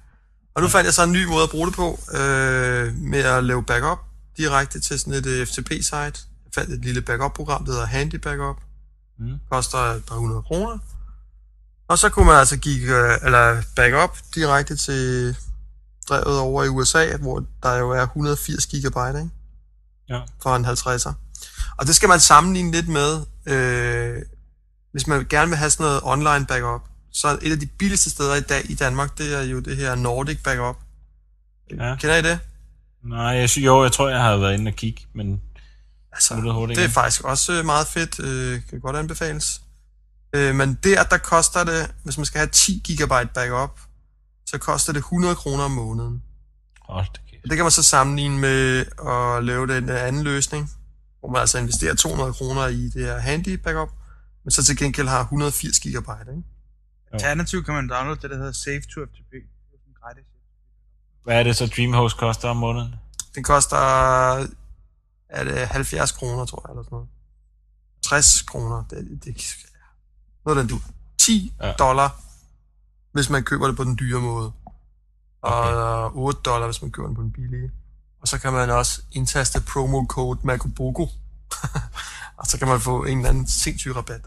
Speaker 2: Og nu fandt jeg så en ny måde at bruge det på, øh, med at lave backup direkte til sådan et øh, FTP-site. Jeg fandt et lille backup-program, der hedder Handy Backup.
Speaker 1: Mm.
Speaker 2: Koster et par hundrede kroner. Og så kunne man altså give, øh, eller backup direkte til drevet over i USA, hvor der jo er 180 gigabyte, ikke?
Speaker 1: Ja.
Speaker 2: for en 50'er. Og det skal man sammenligne lidt med, øh, hvis man gerne vil have sådan noget online backup. Så er et af de billigste steder i dag i Danmark, det er jo det her Nordic Backup.
Speaker 1: Ja.
Speaker 2: Kender I det?
Speaker 1: Nej, jeg jo, jeg tror, jeg har været inde og kigge, men
Speaker 2: Altså,
Speaker 1: det
Speaker 2: det er faktisk også øh, meget fedt. Øh, kan godt anbefales. Øh, men der, der koster det, hvis man skal have 10 gigabyte backup, så koster det 100 kroner om måneden.
Speaker 1: da kæft.
Speaker 2: Og det kan man så sammenligne med at lave den øh, anden løsning, hvor man altså investerer 200 kroner i det her handy backup, men så til gengæld har 180 gigabyte. Ikke?
Speaker 3: Alternativt kan man downloade det, der hedder Save to FTP. Det er.
Speaker 1: Hvad er det så Dreamhost koster om måneden?
Speaker 2: Den koster er det 70 kroner, tror jeg, eller sådan noget. 60 kroner. Det, det, noget den du. 10
Speaker 1: Ja.
Speaker 2: dollar, hvis man køber det på den dyre måde. Og
Speaker 1: Okay.
Speaker 2: 8 dollar, hvis man køber den på den billige. Og så kan man også indtaste promo code Makobogo. og så kan man få en eller anden sindssyg rabat.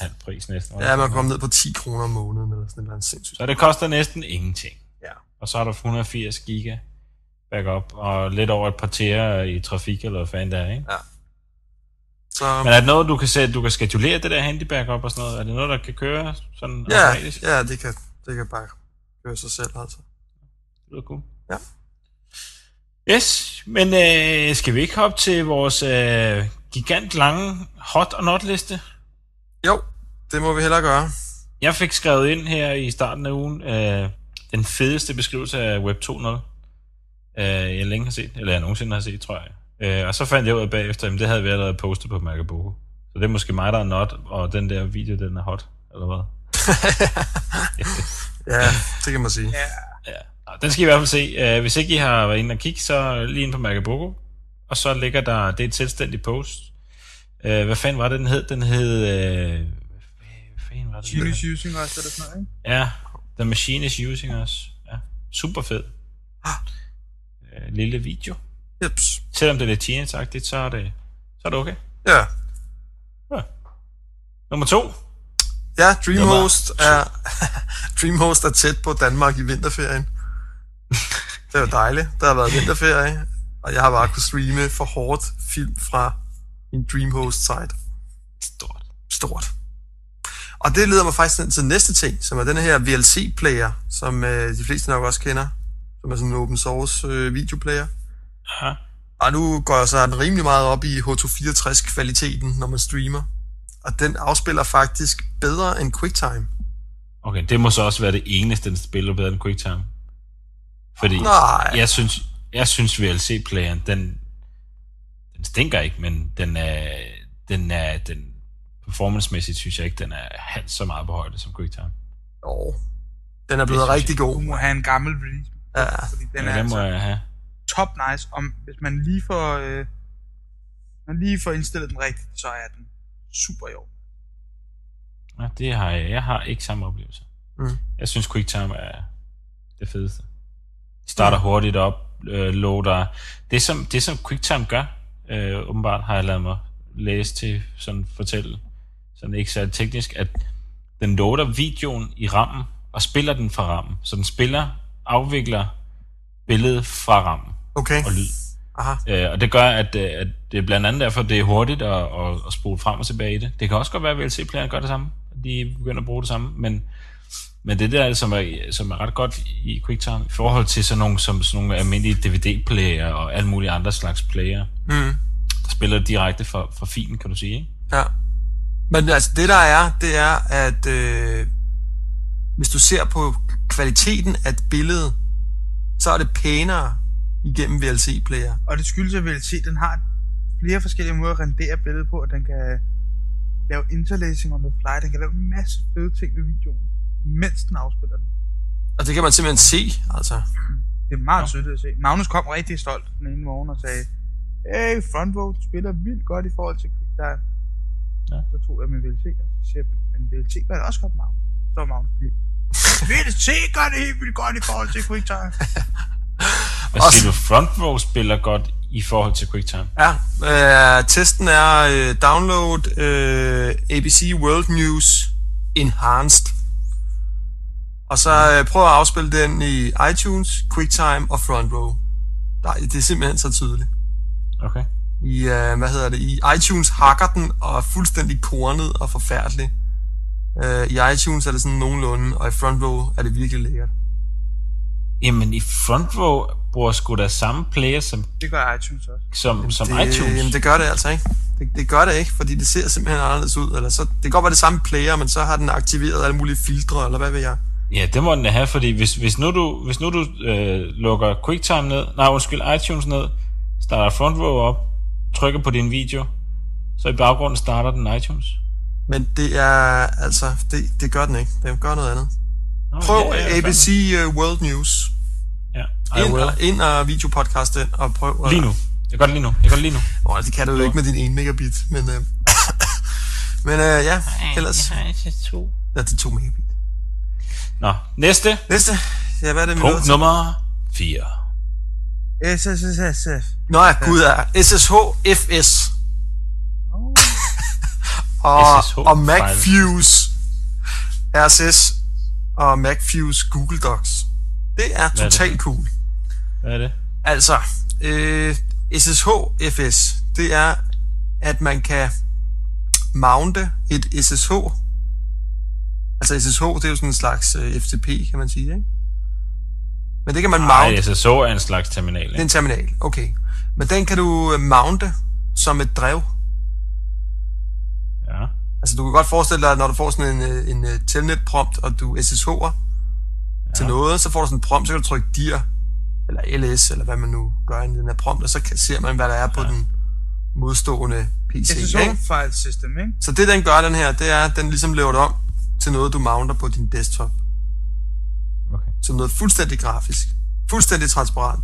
Speaker 1: Halv pris næsten.
Speaker 2: Ja, man kommer ned på 10 kroner om måneden, eller sådan et eller andet sindssygt.
Speaker 1: Så det koster næsten ingenting.
Speaker 2: Ja.
Speaker 1: Og så er der 180 giga backup, og lidt over et par tera i trafik, eller hvad fanden det er, ikke?
Speaker 2: Så,
Speaker 1: Men er det noget, du kan sætte, du kan schedulere det der handy backup og sådan noget? Er det noget, der kan køre sådan
Speaker 2: ja,
Speaker 1: automatisk?
Speaker 2: ja, det kan, det kan bare køre sig selv, altså.
Speaker 1: Det lyder cool.
Speaker 2: Ja.
Speaker 1: Yes, men øh, skal vi ikke hoppe til vores øh, gigant lange hot og not liste?
Speaker 2: Jo, det må vi hellere gøre.
Speaker 1: Jeg fik skrevet ind her i starten af ugen øh, den fedeste beskrivelse af Web 2.0, øh, jeg længe har set, eller jeg nogensinde har set, tror jeg. Øh, og så fandt jeg ud af bagefter, at det havde vi allerede postet på Magabogo. Så det er måske mig, der er not, og den der video, den er hot, eller hvad?
Speaker 2: Ja, det kan man sige.
Speaker 3: Ja,
Speaker 1: Ja, den skal I i hvert fald se. Uh, hvis ikke I har været inde og kigge, så lige ind på Magabogo. Og så ligger der, det er et selvstændigt post. Uh, hvad fanden var det, den hed? Den hed... Hvad fanden var det? hed?
Speaker 3: is using også, eller sådan noget, ikke?
Speaker 1: Ja, The Machine is Using Us. Ja, super fed. Lille video.
Speaker 2: Jeps.
Speaker 1: Selvom det er lidt teenage så er det, så er det okay.
Speaker 2: Ja.
Speaker 1: Ja. Nummer to.
Speaker 2: Ja, Dreamhost er, Dreamhost er tæt på Danmark i vinterferien. Det er jo dejligt. Der har været vinterferie, og jeg har bare kunnet streame for hårdt film fra min Dreamhost-site.
Speaker 1: Stort.
Speaker 2: Stort. Og det leder mig faktisk ned til næste ting, som er den her VLC-player, som øh, de fleste nok også kender, som er sådan en open source øh, videoplayer.
Speaker 1: Ja.
Speaker 2: Og nu går jeg så den rimelig meget op i H264-kvaliteten, når man streamer. Og den afspiller faktisk bedre end QuickTime.
Speaker 1: Okay, det må så også være det eneste, den spiller bedre end QuickTime. Fordi
Speaker 2: Nej.
Speaker 1: jeg synes, jeg synes VLC-playeren, den, den stinker ikke, men den er, den er, den, performance-mæssigt synes jeg ikke, den er halvt så meget på højde som QuickTime.
Speaker 2: Jo. Den er blevet
Speaker 1: Det
Speaker 2: rigtig
Speaker 3: Du
Speaker 2: god.
Speaker 3: må have en gammel release.
Speaker 2: Ja.
Speaker 3: Fordi den
Speaker 1: Den
Speaker 3: er
Speaker 1: ja, den må
Speaker 3: altså
Speaker 1: jeg have.
Speaker 3: top nice. Om, hvis man lige får, øh, man lige får indstillet den rigtigt, så er den super i orden.
Speaker 1: Ja, det har jeg. Jeg har ikke samme oplevelse.
Speaker 2: Mm.
Speaker 1: Jeg synes QuickTime er det fedeste. De starter hurtigt op, øh, loader. Det som, det som QuickTime gør, øh, åbenbart har jeg lavet mig læse til, sådan fortælle, sådan ikke så teknisk, at den loader videoen i rammen, og spiller den fra rammen. Så den spiller, afvikler billedet fra rammen
Speaker 2: Okay.
Speaker 1: og lyd.
Speaker 2: Aha.
Speaker 1: Øh, og det gør, at, øh, at det er blandt andet derfor, det er hurtigt at, at, at spole frem og tilbage i det. Det kan også godt være, at VLC-playeren gør det samme. De begynder at bruge det samme. Men, men det der, som er, som er ret godt i QuickTime, i forhold til sådan nogle, som, sådan nogle almindelige DVD-player og alle mulige andre slags player,
Speaker 2: Mm.
Speaker 1: der spiller direkte fra, fra filen, kan du sige. Ikke?
Speaker 2: Ja. Men altså, det der er, det er, at øh, hvis du ser på kvaliteten af et billede, så er det pænere igennem VLC-player.
Speaker 3: Og det skyldes, at VLC den har flere forskellige måder at rendere billedet på, at den kan lave interlacing on the fly, den kan lave en masse fede ting ved videoen, mens den afspiller den.
Speaker 2: Og det kan man simpelthen se, altså.
Speaker 3: Det er meget sødt at se. Magnus kom rigtig stolt den ene morgen og sagde, hey, front row, du spiller vildt godt i forhold til QuickTime.
Speaker 1: Ja.
Speaker 3: Så tog jeg min VLC, og så siger jeg, men VLC gør det også godt, Magnus. Så var Magnus lige, VLC gør det helt vildt godt i forhold til QuickTime.
Speaker 1: Hvad
Speaker 2: Også-
Speaker 1: siger du? Front row spiller godt i forhold til QuickTime.
Speaker 2: Ja, øh, testen er øh, download øh, ABC World News Enhanced. Og så øh, prøv at afspille den i iTunes, QuickTime og Front Row. Nej, det er simpelthen så tydeligt.
Speaker 1: Okay.
Speaker 2: I, øh, hvad hedder det, i iTunes hakker den og er fuldstændig kornet og forfærdelig. Øh, I iTunes er det sådan nogenlunde, og i Front Row er det virkelig lækkert.
Speaker 1: Jamen, i front row bruger sgu da samme player som,
Speaker 3: Det gør iTunes også.
Speaker 1: som, som
Speaker 2: det,
Speaker 1: iTunes.
Speaker 2: Jamen, det gør det altså ikke. Det, det gør det ikke, fordi det ser simpelthen anderledes ud. Eller så, det kan godt være det samme player, men så har den aktiveret alle mulige filtre, eller hvad ved jeg.
Speaker 1: Ja, det må den da have, fordi hvis, hvis nu du, hvis nu du øh, lukker QuickTime ned, nej undskyld, iTunes ned, starter front row op, trykker på din video, så i baggrunden starter den iTunes.
Speaker 2: Men det er, altså, det, det gør den ikke. Den gør noget andet.
Speaker 1: Nå,
Speaker 2: Prøv
Speaker 1: ja, ja,
Speaker 2: ABC uh, World News.
Speaker 1: fandme. Ja, I
Speaker 2: Ind,
Speaker 1: will.
Speaker 2: og, ind og videopodcast den, og prøv.
Speaker 1: Lige nu. Jeg gør det lige nu. Jeg gør det lige nu.
Speaker 2: Oh, det kan du jo ikke med din 1 megabit, men... Uh, men uh, ja, ellers...
Speaker 1: Jeg har to.
Speaker 2: Ja, det er 2 megabit.
Speaker 1: Nå, næste.
Speaker 2: Næste. Ja, hvad er det, vi
Speaker 1: Punkt nummer 4.
Speaker 3: SSSF.
Speaker 2: Nå ja, gud er SSH-FS. Og,
Speaker 1: SSH
Speaker 2: og. MacFuse RSS og MacFuse Google Docs. Det er totalt cool.
Speaker 1: Hvad er det?
Speaker 2: Altså, øh, SSH-FS, det er, at man kan mounte et SSH. Altså SSH, det er jo sådan en slags øh, FTP, kan man sige, ikke? Men det kan man
Speaker 1: Nej,
Speaker 2: mounte.
Speaker 1: SSO er en slags terminal.
Speaker 2: Det er
Speaker 1: Ikke?
Speaker 2: en terminal, okay. Men den kan du øh, mounte som et drev.
Speaker 1: Ja.
Speaker 2: Altså du kan godt forestille dig, når du får sådan en, øh, en, en telnet-prompt, og du SSH'er ja. til noget, så får du sådan en prompt, så kan du trykke dir, eller ls, eller hvad man nu gør i den her prompt, og så kan, ser man, hvad der er på
Speaker 1: Ja.
Speaker 2: den modstående PC.
Speaker 3: SSH
Speaker 2: Ikke?
Speaker 3: file system, ikke?
Speaker 2: Så det, den gør, den her, det er, at den ligesom laver det om til noget, du mounter på din desktop.
Speaker 1: Okay.
Speaker 2: Som noget fuldstændig grafisk. Fuldstændig transparent.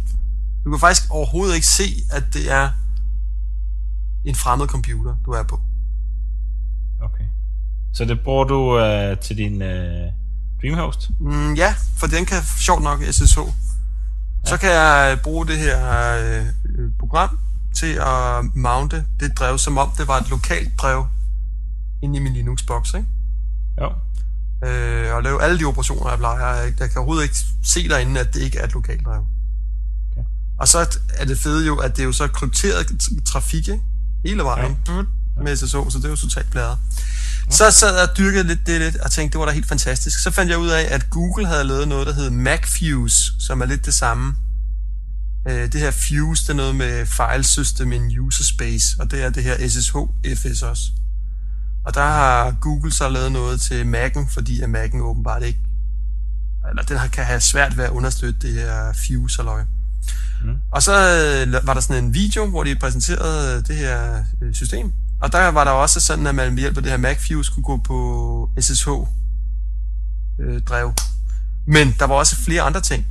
Speaker 2: Du kan faktisk overhovedet ikke se, at det er en fremmed computer, du er på.
Speaker 1: Så det bruger du øh, til din øh, Dreamhost?
Speaker 2: Mm, ja, for den kan sjovt nok SSH. Så kan jeg bruge det her øh, øh, program til at mounte det drev, som om det var et lokalt drev inde i min Linux-boks, ikke?
Speaker 1: Jo.
Speaker 2: Øh, og lave alle de operationer, jeg plejer. Jeg, jeg kan overhovedet ikke se derinde, at det ikke er et lokalt drev.
Speaker 1: Okay.
Speaker 2: Og så er det fede jo, at det er jo så krypteret trafik, ikke? Hele vejen. Ja. Med SSH, så det er jo totalt bladret. Så sad jeg og dyrkede lidt det lidt, og tænkte, det var da helt fantastisk. Så fandt jeg ud af, at Google havde lavet noget, der hed MacFuse, som er lidt det samme. Øh, det her Fuse, det er noget med file system in user space, og det er det her SSH-FS også. Og der har Google så lavet noget til Mac'en, fordi at Mac'en åbenbart ikke, eller den kan have svært ved at understøtte det her fuse halløj.
Speaker 1: Mm.
Speaker 2: Og så øh, var der sådan en video, hvor de præsenterede det her øh, system. Og der var der også sådan, at man ved hjælp af det her MacFuse kunne gå på SSH øh, drev. Men der var også flere andre ting.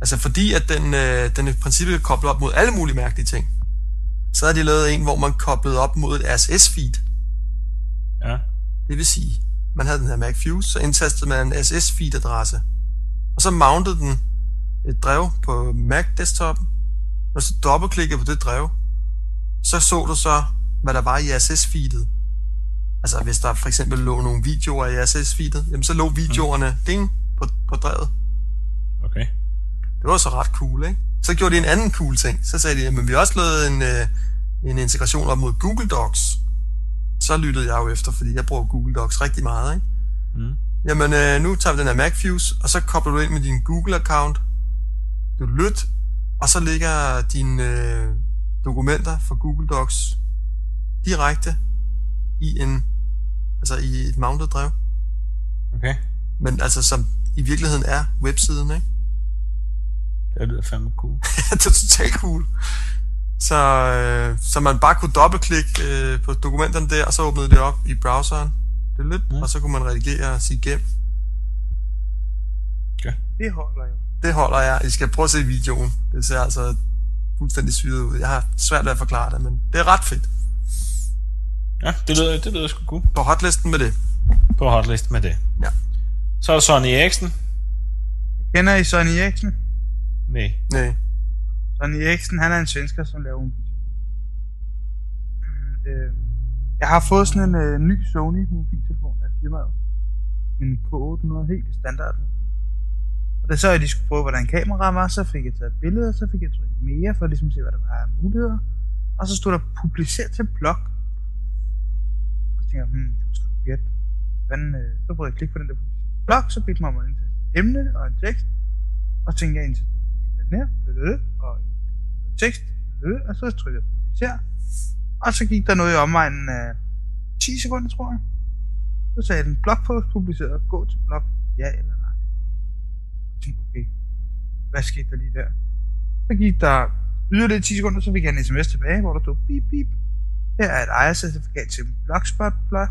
Speaker 2: Altså fordi at den, øh, den i princippet koblet op mod alle mulige mærkelige ting. Så havde de lavet en, hvor man koblede op mod et RSS-feed.
Speaker 1: Ja.
Speaker 2: Det vil sige, man havde den her Mac Fuse, så indtastede man en SS-feed-adresse. Og så mountede den et drev på Mac-desktopen. Når du så dobbeltklikkede på det drev, så så du så, hvad der var i SS-feedet. Altså, hvis der for eksempel lå nogle videoer i SS-feedet, jamen så lå videoerne mm. ding på, på drevet.
Speaker 1: Okay.
Speaker 2: Det var så ret cool, ikke? Så gjorde de en anden cool ting. Så sagde de, at vi har også lavet en, øh, en integration op mod Google Docs. Så lyttede jeg jo efter, fordi jeg bruger Google Docs rigtig meget, ikke?
Speaker 1: Mm.
Speaker 2: Jamen, øh, nu tager vi den her MacFuse, og så kobler du ind med din Google-account. Du lyt, og så ligger dine øh, dokumenter fra Google Docs direkte i en altså i et mounted drev.
Speaker 1: Okay.
Speaker 2: Men altså som i virkeligheden er websiden, ikke?
Speaker 1: Det lyder fandme cool.
Speaker 2: det er totalt cool. Så, øh, så man bare kunne dobbeltklikke øh, på dokumenterne der, og så åbnede det op i browseren. Det er lidt,
Speaker 1: Ja.
Speaker 2: og så kunne man redigere og sige gem.
Speaker 1: Okay.
Speaker 3: Det holder jo.
Speaker 2: Det holder jeg. I skal prøve at se videoen. Det ser altså fuldstændig syret ud. Jeg har svært ved at forklare det, men det er ret fedt.
Speaker 1: Ja, det lyder, det lyder sgu cool.
Speaker 2: På hotlisten med det.
Speaker 1: På hotlist med det.
Speaker 2: Ja.
Speaker 1: Så er der Sonny Eriksen.
Speaker 3: Kender I Sonny Eriksen?
Speaker 1: Nej.
Speaker 2: Nej.
Speaker 3: Sonny Eriksen, han er en svensker, som laver mobiltelefon. Mm, øh, jeg har fået sådan en øh, ny Sony mobiltelefon af firmaet. En K800, helt standard. Og da så jeg lige skulle prøve, hvordan kameraet var, så fik jeg taget billeder, så fik jeg trykket mere, for at ligesom se, hvad der var af muligheder. Og så stod der publiceret til blog tænker, jeg, hmm, det var sgu da weird. Hvordan, øh, så prøvede jeg at klikke på den der blog, så fik mig om at indtaste et emne og en tekst. Og så tænkte jeg indtil den her, øh, og en øh, tekst, øh, og så trykkede jeg publicer. Og så gik der noget i omegnen af 10 sekunder, tror jeg. Så sagde den blogpost publiceret, gå til blog, ja eller nej. Jeg tænkte, okay, hvad skete der lige der? Så gik der yderligere 10 sekunder, så fik jeg en sms tilbage, hvor der stod bip bip. Her er et ejercertifikat til Blogspot blog.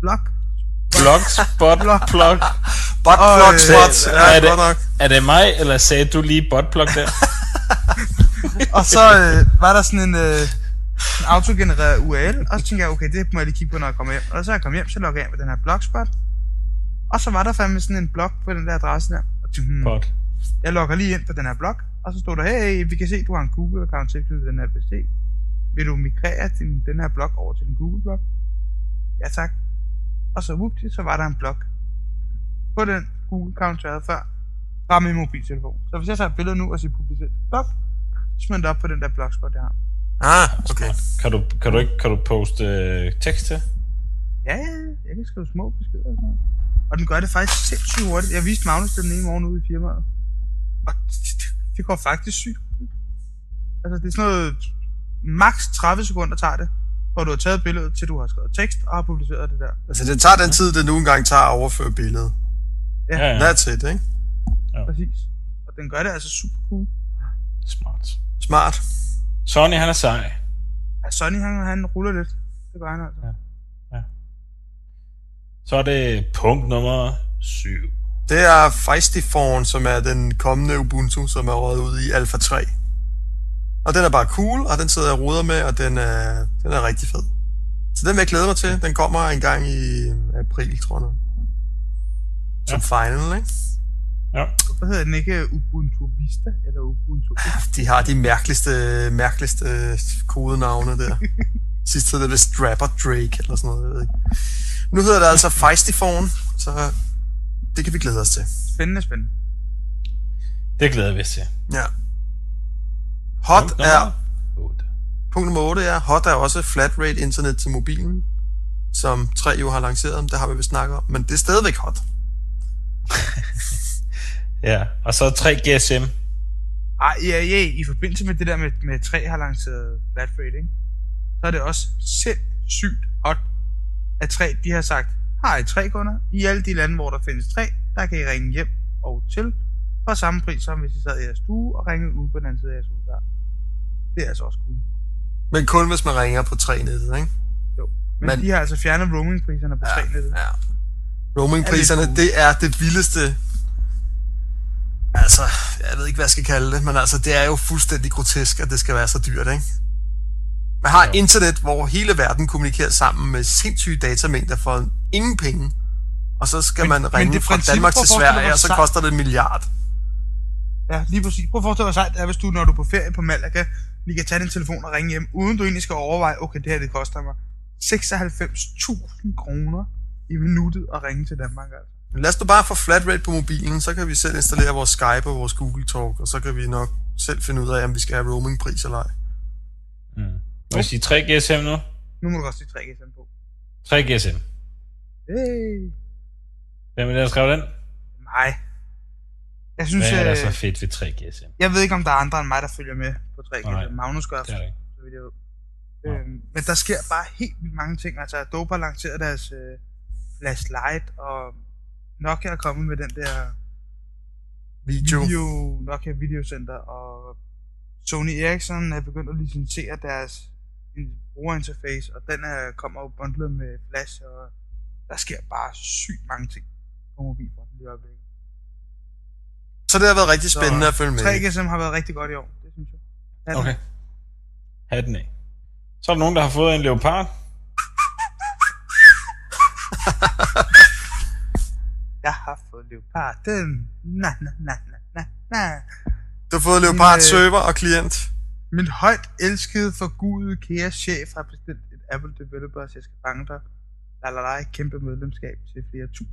Speaker 3: Blog.
Speaker 1: Blogspot, blog.
Speaker 2: Bot,
Speaker 3: Og,
Speaker 2: blog,
Speaker 3: øh,
Speaker 1: er det-. Er det mig, eller sagde du lige botplug der?
Speaker 3: Og så øh, var der sådan en, øh, en autogenereret URL, og så tænkte jeg, okay, det må jeg lige kigge på, når jeg kommer hjem. Og så er jeg kommet hjem, så logger jeg ind med den her blogspot. Og så var der fandme sådan en blog på den der adresse der. Og tænkte, hmm,
Speaker 1: Bot.
Speaker 3: jeg logger lige ind på den her blog, og så stod der, hey, vi kan se, du har en Google-account tilknyttet den her PC. Vil du migrere din, den her blog over til din Google-blog? Ja tak. Og så whoopty, så var der en blog på den Google-account, jeg havde før, fra min mobiltelefon. Så hvis jeg tager et billede nu og siger publiceret blog, så smider det op på den der blogspot, jeg har.
Speaker 2: Ah, okay.
Speaker 1: Kan du, kan du ikke kan du poste øh, tekst til?
Speaker 3: Ja, ja, jeg kan skrive små beskeder og sådan noget. Og den gør det faktisk sindssygt hurtigt. Jeg viste Magnus det den ene morgen ude i firmaet. Og det, det går faktisk sygt. Altså, det er sådan noget... Max 30 sekunder tager det, hvor du har taget billedet, til du har skrevet tekst og har publiceret det der.
Speaker 2: Altså, det tager den tid, det nu engang tager at overføre billedet.
Speaker 3: Ja.
Speaker 1: ja.
Speaker 2: That's it, ikke?
Speaker 3: Præcis. Og den gør det altså super cool.
Speaker 1: Smart.
Speaker 2: Smart.
Speaker 1: Sonny, han er sej.
Speaker 3: Ja, Sonny, han, han ruller lidt. Det gør han altså.
Speaker 1: Ja. Så er det punkt nummer 7.
Speaker 2: Det er Feisty-Phone, som er den kommende Ubuntu, som er røget ud i Alpha 3. Og den er bare cool, og den sidder jeg og ruder med, og den er, den er rigtig fed. Så den vil jeg glæde mig til. Den kommer en gang i april, tror jeg. Som final, ikke?
Speaker 1: Ja.
Speaker 3: Hvorfor hedder den ikke Ubuntu Vista eller Ubuntu?
Speaker 2: De har de mærkeligste, mærkeligste kodenavne der. Sidst hed det vist Strapper Drake eller sådan noget, jeg ved ikke. Nu hedder det altså Feisty Phone, så det kan vi glæde os til.
Speaker 3: Spændende, spændende.
Speaker 1: Det glæder vi os til.
Speaker 2: Ja. Hot
Speaker 1: Punkt
Speaker 2: er,
Speaker 1: nummer 8.
Speaker 2: punkt nummer 8 er, Hot er også flat rate internet til mobilen, som 3 jo har lanceret, det har vi vist snakket om, men det er stadigvæk hot.
Speaker 1: Ja, og så 3 GSM.
Speaker 3: Ej, ja, ja, i forbindelse med det der med, med 3 har lanceret flat rate, ikke? så er det også sindssygt hot, at 3, de har sagt, har I 3 kunder? I alle de lande, hvor der findes 3, der kan I ringe hjem og til for samme pris, som hvis I sad i jeres stue og ringede ud på den anden side af jeres hoveddør. Det er altså også cool.
Speaker 2: Men kun hvis man ringer på 3-nettet, ikke?
Speaker 3: Jo. Men,
Speaker 2: Men-
Speaker 3: de har altså fjernet roamingpriserne på 3-nettet.
Speaker 2: Ja. Roamingpriserne,
Speaker 3: Er det
Speaker 2: det er det vildeste... Altså, jeg ved ikke, hvad jeg skal kalde det, men altså, det er jo fuldstændig grotesk, at det skal være så dyrt, ikke? Man har
Speaker 1: Jo.
Speaker 2: internet, hvor hele verden kommunikerer sammen med sindssyge datamængder for ingen penge. og så skal
Speaker 3: Men-
Speaker 2: man ringe fra Danmark til Sverige, og så koster det en milliard.
Speaker 3: Ja, lige præcis. Prøv at forestille dig, sejt det er, hvis du, når du er på ferie på Malaga, lige kan tage din telefon og ringe hjem, uden du egentlig skal overveje, okay, det her det koster mig 96.000 kroner i minuttet at ringe til Danmark. Altså.
Speaker 2: Men Lad os nu bare få flat rate på mobilen, så kan vi selv installere vores Skype og vores Google Talk, og så kan vi nok selv finde ud af, om vi skal have roamingpris eller ej.
Speaker 1: Mm. Må jeg sige 3 GSM nu?
Speaker 3: Nu må du godt sige 3 GSM på.
Speaker 1: 3 GSM.
Speaker 3: Hey.
Speaker 1: Hvem er det, der skrev den?
Speaker 3: Nej. Jeg synes,
Speaker 1: Hvad er der
Speaker 3: øh,
Speaker 1: så fedt ved 3 GSM?
Speaker 3: jeg ved ikke, om der er andre end mig, der følger med på 3
Speaker 1: Nej,
Speaker 3: GSM. Magnus gør,
Speaker 1: Det er det ikke.
Speaker 3: så vidt jeg ved. Øhm, men der sker bare helt vildt mange ting. Altså, Adobe har lanceret deres øh, flashlight, og Nokia er kommet med den der
Speaker 2: Video.
Speaker 3: video, Nokia Video Center, og Sony Ericsson er begyndt at licensere deres brugerinterface, og den er, kommer jo bundlet med flash, og der sker bare sygt mange ting på mobilfronten lige i øjeblikket.
Speaker 2: Så det har været rigtig
Speaker 3: Så
Speaker 2: spændende at følge med.
Speaker 3: 3 GSM har været rigtig godt i år, det synes jeg. Ja, den-
Speaker 1: Okay. Hatten af. Så er der nogen, der har fået en leopard.
Speaker 3: Jeg har fået leoparden. Na, na, na, na, na, na.
Speaker 2: Du har fået Leopard
Speaker 3: øh,
Speaker 2: server og klient.
Speaker 3: Min højt elskede forgudede Keas chef har bestilt et Apple Developers, jeg skal fange dig. La la la, et kæmpe medlemskab til flere tusind.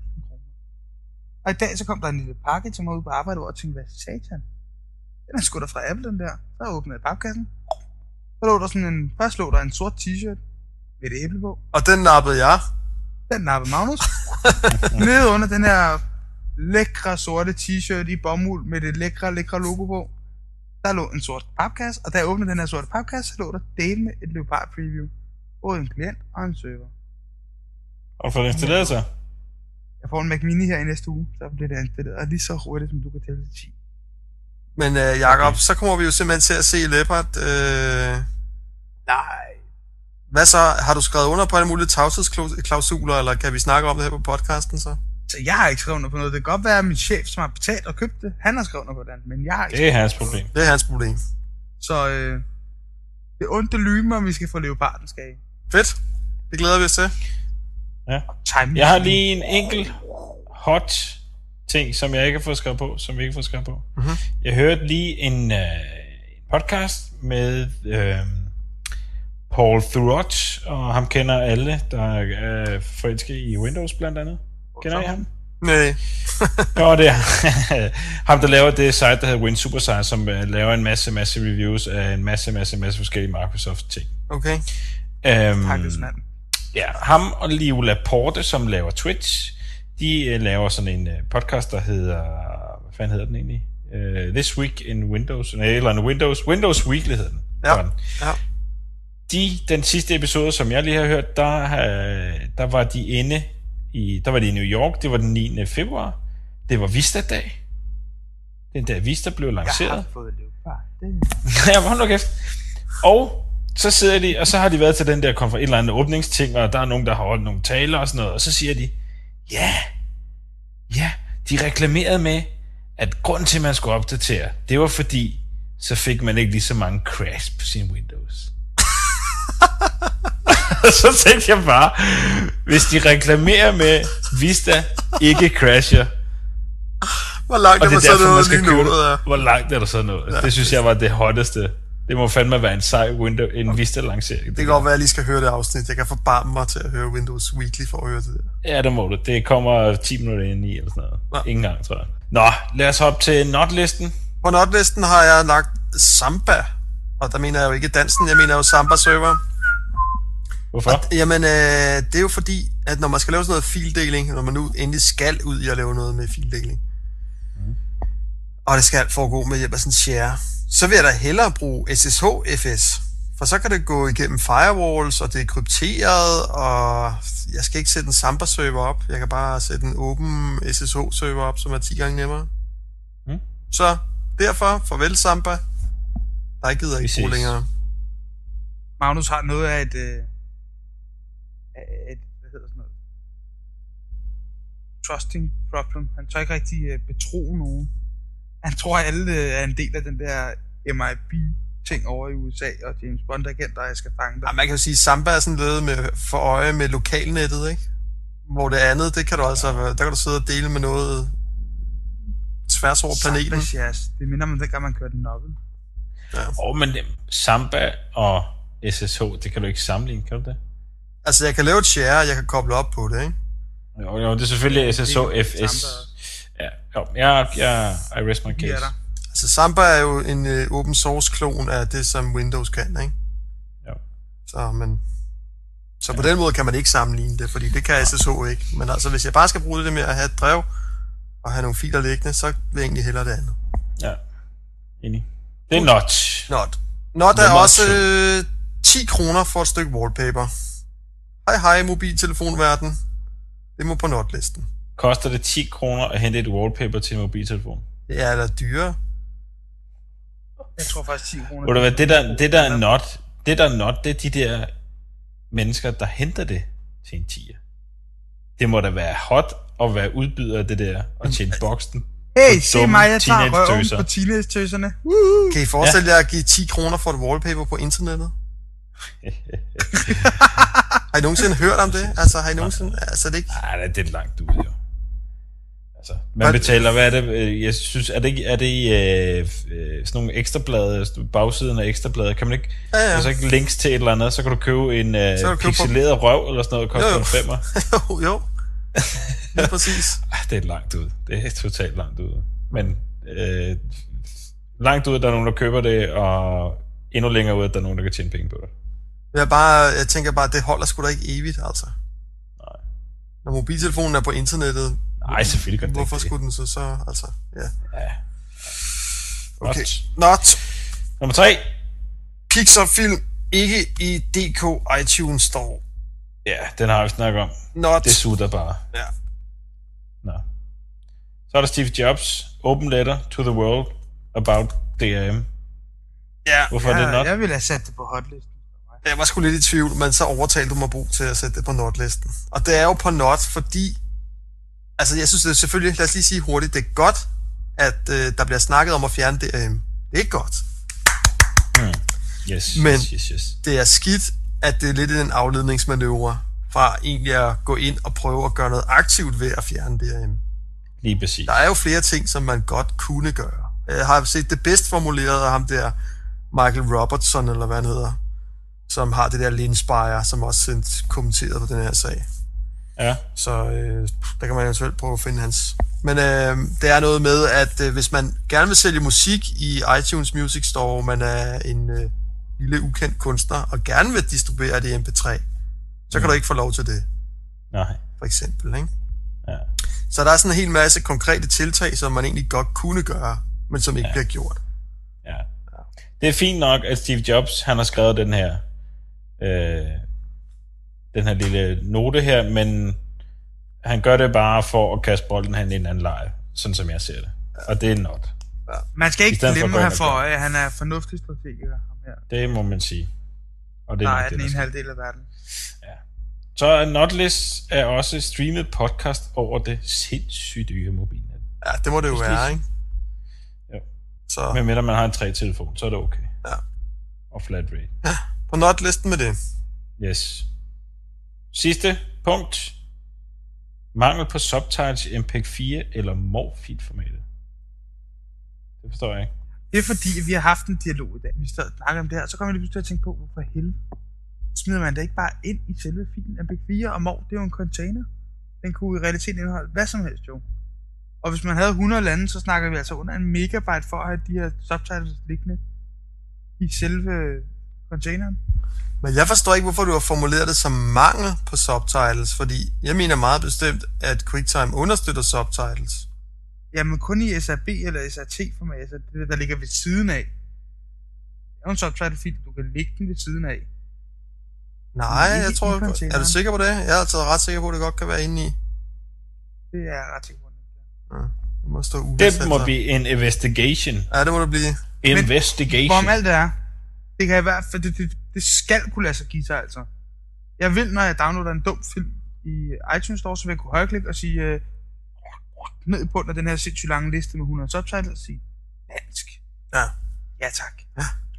Speaker 3: Og i dag så kom der en lille pakke til mig ud på arbejde, hvor jeg tænkte, hvad satan? Den er sgu da fra Apple, den der. Så åbnede jeg papkassen. Så lå der sådan en, først lå der en sort t-shirt med et æble på.
Speaker 2: Og den nappede jeg.
Speaker 3: Den nappede Magnus. Nede under den her lækre sorte t-shirt i bomuld med det lækre, lækre logo på, der lå en sort papkasse, og da jeg åbnede den her sorte papkasse, så lå der del med et Leopard preview. Både en klient og en server.
Speaker 1: Og få det installeret sig.
Speaker 3: Jeg får en Mac Mini her i næste uge, så bliver det installeret lige så hurtigt, som du kan tælle til 10.
Speaker 2: Men øh, Jacob,
Speaker 1: Okay.
Speaker 2: så kommer vi jo simpelthen til at se Leopard. Øh,
Speaker 3: Nej.
Speaker 2: hvad så? Har du skrevet under på alle mulige tavshedsklausuler, eller kan vi snakke om det her på podcasten så?
Speaker 3: Så jeg har ikke skrevet under på noget. Det kan godt være, at min chef, som har betalt og købt det, han har skrevet under på den, men jeg har ikke
Speaker 1: Det er hans problem.
Speaker 2: Det er hans problem.
Speaker 3: Så øh, det er ondt at lyme, om vi skal få leoparden, skal I.
Speaker 2: Fedt. Det glæder vi os til.
Speaker 3: Time
Speaker 1: Jeg har lige en enkelt hot ting, som jeg ikke har fået skrevet på, som vi ikke har fået skrevet på.
Speaker 2: Mhm.
Speaker 1: Jeg hørte lige en, øh, en podcast med øh, Paul Thurrott, og ham kender alle, der er forelsket i Windows blandt andet. Kender I ham?
Speaker 2: Nej.
Speaker 1: Jo, det er ham, der laver det site, der hedder Win Supersize, som øh, laver en masse, masse reviews af en masse, masse, masse forskellige Microsoft-ting.
Speaker 2: Okay.
Speaker 1: Øhm,
Speaker 3: Pakkelsmand.
Speaker 1: Ja, ham og Liv Laporte, som laver Twitch, de øh, laver sådan en øh, podcast, der hedder... Hvad fanden hedder den egentlig? Uh, This Week in Windows. Nej, eller en Windows... Windows Weekly hedder den.
Speaker 2: Ja.
Speaker 1: Sådan.
Speaker 2: Ja.
Speaker 1: De, den sidste episode, som jeg lige har hørt, der, øh, der var de inde i... Der var de i New York. Det var den 9. februar. Det var Vista-dag. Den der Vista blev
Speaker 3: Jeg
Speaker 1: lanceret.
Speaker 3: har fået leopard. Det
Speaker 1: ja, hold nu kæft. Og så sidder de, og så har de været til den der konfer- et eller andet åbningsting, og der er nogen, der har holdt nogle taler og sådan noget, og så siger de, ja, ja, de reklamerede med, at grunden til, at man skulle opdatere, det var fordi, så fik man ikke lige så mange crash på sin Windows. så tænkte jeg bare, hvis de reklamerer med, Vista ikke crasher,
Speaker 2: Hvor langt er
Speaker 1: er
Speaker 2: så lige nu?
Speaker 1: det.
Speaker 2: Ja.
Speaker 1: Hvor langt er der så noget? Ja. Det synes jeg var det hotteste. Det må fandme være en sej window, en Vista-lancering.
Speaker 2: Det kan godt være, at jeg lige skal høre det afsnit. Jeg kan forbarme mig til at høre Windows Weekly for at høre det der.
Speaker 1: Ja, det må du. Det kommer 10 minutter ind i, eller sådan noget.
Speaker 2: Ja.
Speaker 1: Ingen gang, tror jeg. Nå, lad os hoppe til notlisten.
Speaker 2: På notlisten har jeg lagt Samba. Og der mener jeg jo ikke dansen, jeg mener jo Samba-server.
Speaker 1: Hvorfor?
Speaker 2: Jamen, øh, det er jo fordi, at når man skal lave sådan noget fildeling, når man nu endelig skal ud i at lave noget med fildeling, mm. og det skal foregå med hjælp af sådan en share, så vil jeg da hellere bruge SSH-FS. For så kan det gå igennem firewalls, og det er krypteret, og jeg skal ikke sætte en Samba-server op. Jeg kan bare sætte en åben SSH-server op, som er 10 gange nemmere.
Speaker 1: Mm.
Speaker 2: Så derfor, farvel Samba. Der gider ikke bruge længere.
Speaker 3: Magnus har noget af et, øh, et hvad hedder sådan noget, trusting problem. Han tør ikke rigtig øh, betro nogen. Han tror, at alle øh, er en del af den der MIB ting over i USA, og James Bond agenter, jeg skal fange dig.
Speaker 2: Ja, man kan jo sige, at Samba er sådan lidt med, for øje med lokalnettet, ikke? Hvor det andet, det kan du altså, der kan du sidde og dele med noget tværs over planeten.
Speaker 3: Samba Jazz. Det minder om dengang, man kørte novel.
Speaker 1: Åh, oh, men Samba og SSH, det kan du ikke sammenligne, kan du det?
Speaker 2: Altså, jeg kan lave et share, jeg kan koble op på det, ikke?
Speaker 1: Jo, jo det er selvfølgelig SSH, FS. Ja, jo, jeg, jeg, I rest my
Speaker 3: er
Speaker 1: case.
Speaker 3: der.
Speaker 2: Altså, Samba er jo en øh, open source klon af det, som Windows kan, ikke?
Speaker 1: Jo.
Speaker 2: Så, men... Så på den måde kan man ikke sammenligne det, fordi det kan SSH ikke. Men altså, hvis jeg bare skal bruge det med at have et drev, og have nogle filer liggende, så vil jeg egentlig hellere det andet.
Speaker 1: Ja, enig. Det er not.
Speaker 2: Not. Not er også øh, 10 kroner for et stykke wallpaper. Hej hej, mobiltelefonverden. Det må på notlisten.
Speaker 1: Koster det 10 kroner at hente et wallpaper til en mobiltelefon?
Speaker 2: Det er da dyre.
Speaker 3: Jeg tror faktisk 10 kroner.
Speaker 1: Ved du hvad, det der, det der er not, det der er not, det er de der mennesker, der henter det til en tiger. Det må da være hot at være udbyder af det der, og tjene boksen.
Speaker 3: Hey, se mig, jeg tager røven på teenage-tøserne.
Speaker 2: Kan I forestille jer at give 10 kroner for et wallpaper på internettet? Har I nogensinde hørt om det? Altså, har I nogensinde... Altså, det ikke...
Speaker 1: Ej, det er langt ud, jo. Altså, man betaler, hvad er det? øh, Jeg synes, er det ikke, er det øh, øh, sådan nogle ekstrablade, bagsiden af ekstrablade, kan man ikke,
Speaker 2: Ja, ja.
Speaker 1: altså ikke links til et eller andet, så kan du købe en øh,
Speaker 2: du købe på-
Speaker 1: pixeleret røv, eller sådan noget, koster
Speaker 2: Jo, jo.
Speaker 1: en femmer.
Speaker 2: jo, jo. Lige præcis.
Speaker 1: Det er langt ud. Det er totalt langt ud. Men øh, langt ud, der er nogen, der køber det, og endnu længere ud, der er nogen, der kan tjene penge på det.
Speaker 2: Jeg, bare, jeg tænker bare, det holder sgu da ikke evigt, altså.
Speaker 1: Nej.
Speaker 2: Når mobiltelefonen er på internettet,
Speaker 1: Nej, selvfølgelig gør det
Speaker 2: hvorfor
Speaker 1: ikke
Speaker 2: skulle den så så... Altså, ja.
Speaker 1: Ja.
Speaker 2: Okay.
Speaker 1: Not.
Speaker 2: Not.
Speaker 1: Nummer tre.
Speaker 2: Pixar-film ikke i DK iTunes Store.
Speaker 1: Ja, den har vi snakket om.
Speaker 2: Not.
Speaker 1: Det sutter bare.
Speaker 2: Ja.
Speaker 1: Nå. Så er der Steve Jobs. Open letter to the world about DRM.
Speaker 2: Ja,
Speaker 1: Hvorfor er det
Speaker 3: Ja,
Speaker 1: not?
Speaker 3: jeg ville have sat det på hotlisten.
Speaker 2: jeg var sgu lidt i tvivl, men så overtalte du mig brug til at sætte det på notlisten. Og det er jo på not, fordi... Altså, jeg synes det er selvfølgelig, lad os lige sige hurtigt, det er godt, at øh, der bliver snakket om at fjerne DRM. Det er godt.
Speaker 1: Yes,
Speaker 2: Men-
Speaker 1: yes, yes, yes.
Speaker 2: Det er skidt, at det er lidt en afledningsmanøvre fra egentlig at gå ind og prøve at gøre noget aktivt ved at fjerne DRM.
Speaker 1: Lige præcis.
Speaker 2: Der er jo flere ting, som man godt kunne gøre. Jeg har set det bedst formuleret af ham der, Michael Robertson, eller hvad han hedder, som har det der Linspire, som også sendt kommenteret på den her sag.
Speaker 1: Ja.
Speaker 2: Så øh, der kan man eventuelt prøve at finde hans. Men øh, det er noget med, at øh, hvis man gerne vil sælge musik i iTunes Music Store, man er en øh, lille ukendt kunstner, og gerne vil distribuere det i MP3, så kan du ikke få lov til det,
Speaker 1: Nej.
Speaker 2: for eksempel. Ikke?
Speaker 1: Ja.
Speaker 2: Så der er sådan en hel masse konkrete tiltag, som man egentlig godt kunne gøre, men som ikke ja. bliver gjort.
Speaker 1: ja. Det er fint nok, at Steve Jobs, han har skrevet den her, øh, den her lille note her, men han gør det bare for at kaste bolden hen i en anden leje, sådan som jeg ser det. Og det er not.
Speaker 3: Man skal ikke glemme at have for øje, at han er fornuftig strategiker. Ham her.
Speaker 1: Det må man sige. Og det er
Speaker 3: er
Speaker 1: nok det,
Speaker 3: den ene halvdel af verden.
Speaker 1: Så er Notlist er også streamet podcast over det sindssygt dyre mobilnet.
Speaker 2: Ja, det må det jo
Speaker 1: Præcis.
Speaker 2: være, ikke?
Speaker 1: Jo.
Speaker 2: Så
Speaker 1: Men mindre man har en 3-telefon, så er det okay.
Speaker 2: Ja.
Speaker 1: Og flat rate.
Speaker 2: på notlisten med det.
Speaker 1: Yes. Sidste punkt. Mangel på subtitles i MP4 eller MOV-feed-formatet. Det forstår jeg ikke.
Speaker 3: Det er fordi, vi har haft en dialog i dag. Vi sad og snakkede om det her, så kom jeg lige pludselig til at tænke på, hvorfor helvede smider man det ikke bare ind i selve filen MP4 og MOV, det er jo en container. Den kunne i realiteten indeholde hvad som helst jo. Og hvis man havde 100 lande, så snakker vi altså under en megabyte for at have de her subtitles liggende i selve containeren.
Speaker 2: Men jeg forstår ikke, hvorfor du har formuleret det som mangel på subtitles, fordi jeg mener meget bestemt, at QuickTime understøtter subtitles.
Speaker 3: Jamen kun i SRB eller SRT-format, altså det der ligger ved siden af. Det er jo en subtitle-fil, du kan lægge den ved siden af.
Speaker 2: Nej, jeg tror... Er du sikker på det? Jeg er altså ret sikker på, at det godt kan være inde i.
Speaker 3: Det er jeg ret sikker på.
Speaker 2: Ja, det må stå.
Speaker 1: Det må
Speaker 2: altså.
Speaker 1: blive en investigation.
Speaker 2: Ja, det må det blive.
Speaker 1: Investigation.
Speaker 3: Hvorom alt det er, det kan i hvert fald, det, det, det skal kunne lade sig give sig altså. Jeg vil, når jeg downloader en dum film i iTunes Store, så vil jeg kunne højreklikke og sige, øh, ned i bunden af den her sindssygt lange liste med 100 subtitles, og sige, dansk.
Speaker 2: Ja.
Speaker 3: Ja, tak.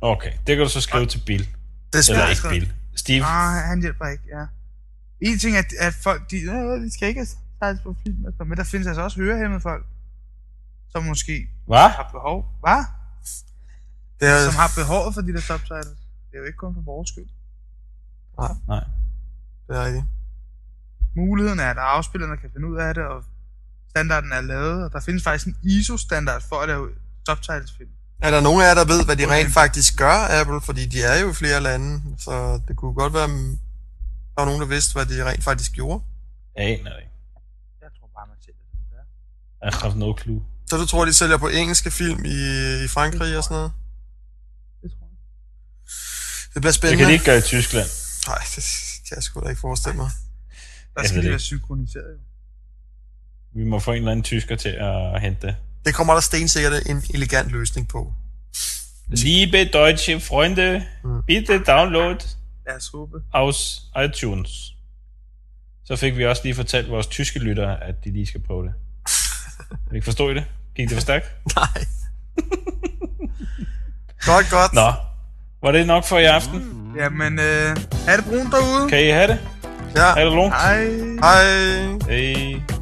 Speaker 1: Okay, det kan du så skrive til Bill.
Speaker 2: Det
Speaker 1: Eller
Speaker 2: skal
Speaker 1: ikke Bill. Steve.
Speaker 3: Ah, han hjælper ikke, ja. En ting er, at, at folk, de, øh, de skal ikke have på film, og men der findes altså også hørehæmmede folk, som måske
Speaker 1: Hvad?
Speaker 3: har behov. Hvad?
Speaker 2: Det er,
Speaker 3: Som har behovet for de der subtitles. Det er jo ikke kun for vores skyld.
Speaker 1: Nej.
Speaker 2: det er rigtigt.
Speaker 3: Muligheden er, at afspillerne kan finde ud af det, og standarden er lavet, og der findes faktisk en ISO-standard for at lave subtitles-film.
Speaker 2: Er der nogen af jer, der ved, hvad de rent faktisk gør, Apple? Fordi de er jo i flere lande, så det kunne godt være, der var nogen, der vidste, hvad de rent faktisk gjorde.
Speaker 1: Jeg aner det ikke.
Speaker 3: Jeg tror bare, man ser det der.
Speaker 1: Jeg har no clue.
Speaker 2: Så du tror, de sælger på engelske film i, i Frankrig og sådan noget?
Speaker 3: Det.
Speaker 2: Det bliver
Speaker 1: Det
Speaker 2: spændende.
Speaker 1: kan de ikke gøre i Tyskland.
Speaker 2: Nej, det kan jeg sgu da ikke forestille mig.
Speaker 3: Der skal
Speaker 1: det
Speaker 3: være synkroniseret jo.
Speaker 1: Vi må få en eller anden tysker til at hente det.
Speaker 2: Det kommer der stensikkert en elegant løsning på.
Speaker 1: Liebe deutsche Freunde,
Speaker 2: Mm.
Speaker 1: bitte download
Speaker 3: Lad os håbe.
Speaker 1: aus iTunes. Så fik vi også lige fortalt vores tyske lyttere, at de lige skal prøve det. Kan ikke forstå I det? Gik det for stærkt?
Speaker 2: Nej. godt, godt.
Speaker 1: Nå, var det nok for i aften?
Speaker 3: Jamen, øh, er det brun derude?
Speaker 1: Kan I have det?
Speaker 2: Ja.
Speaker 1: Ha' det lungt?
Speaker 3: Hej.
Speaker 2: Hej.
Speaker 1: Hej.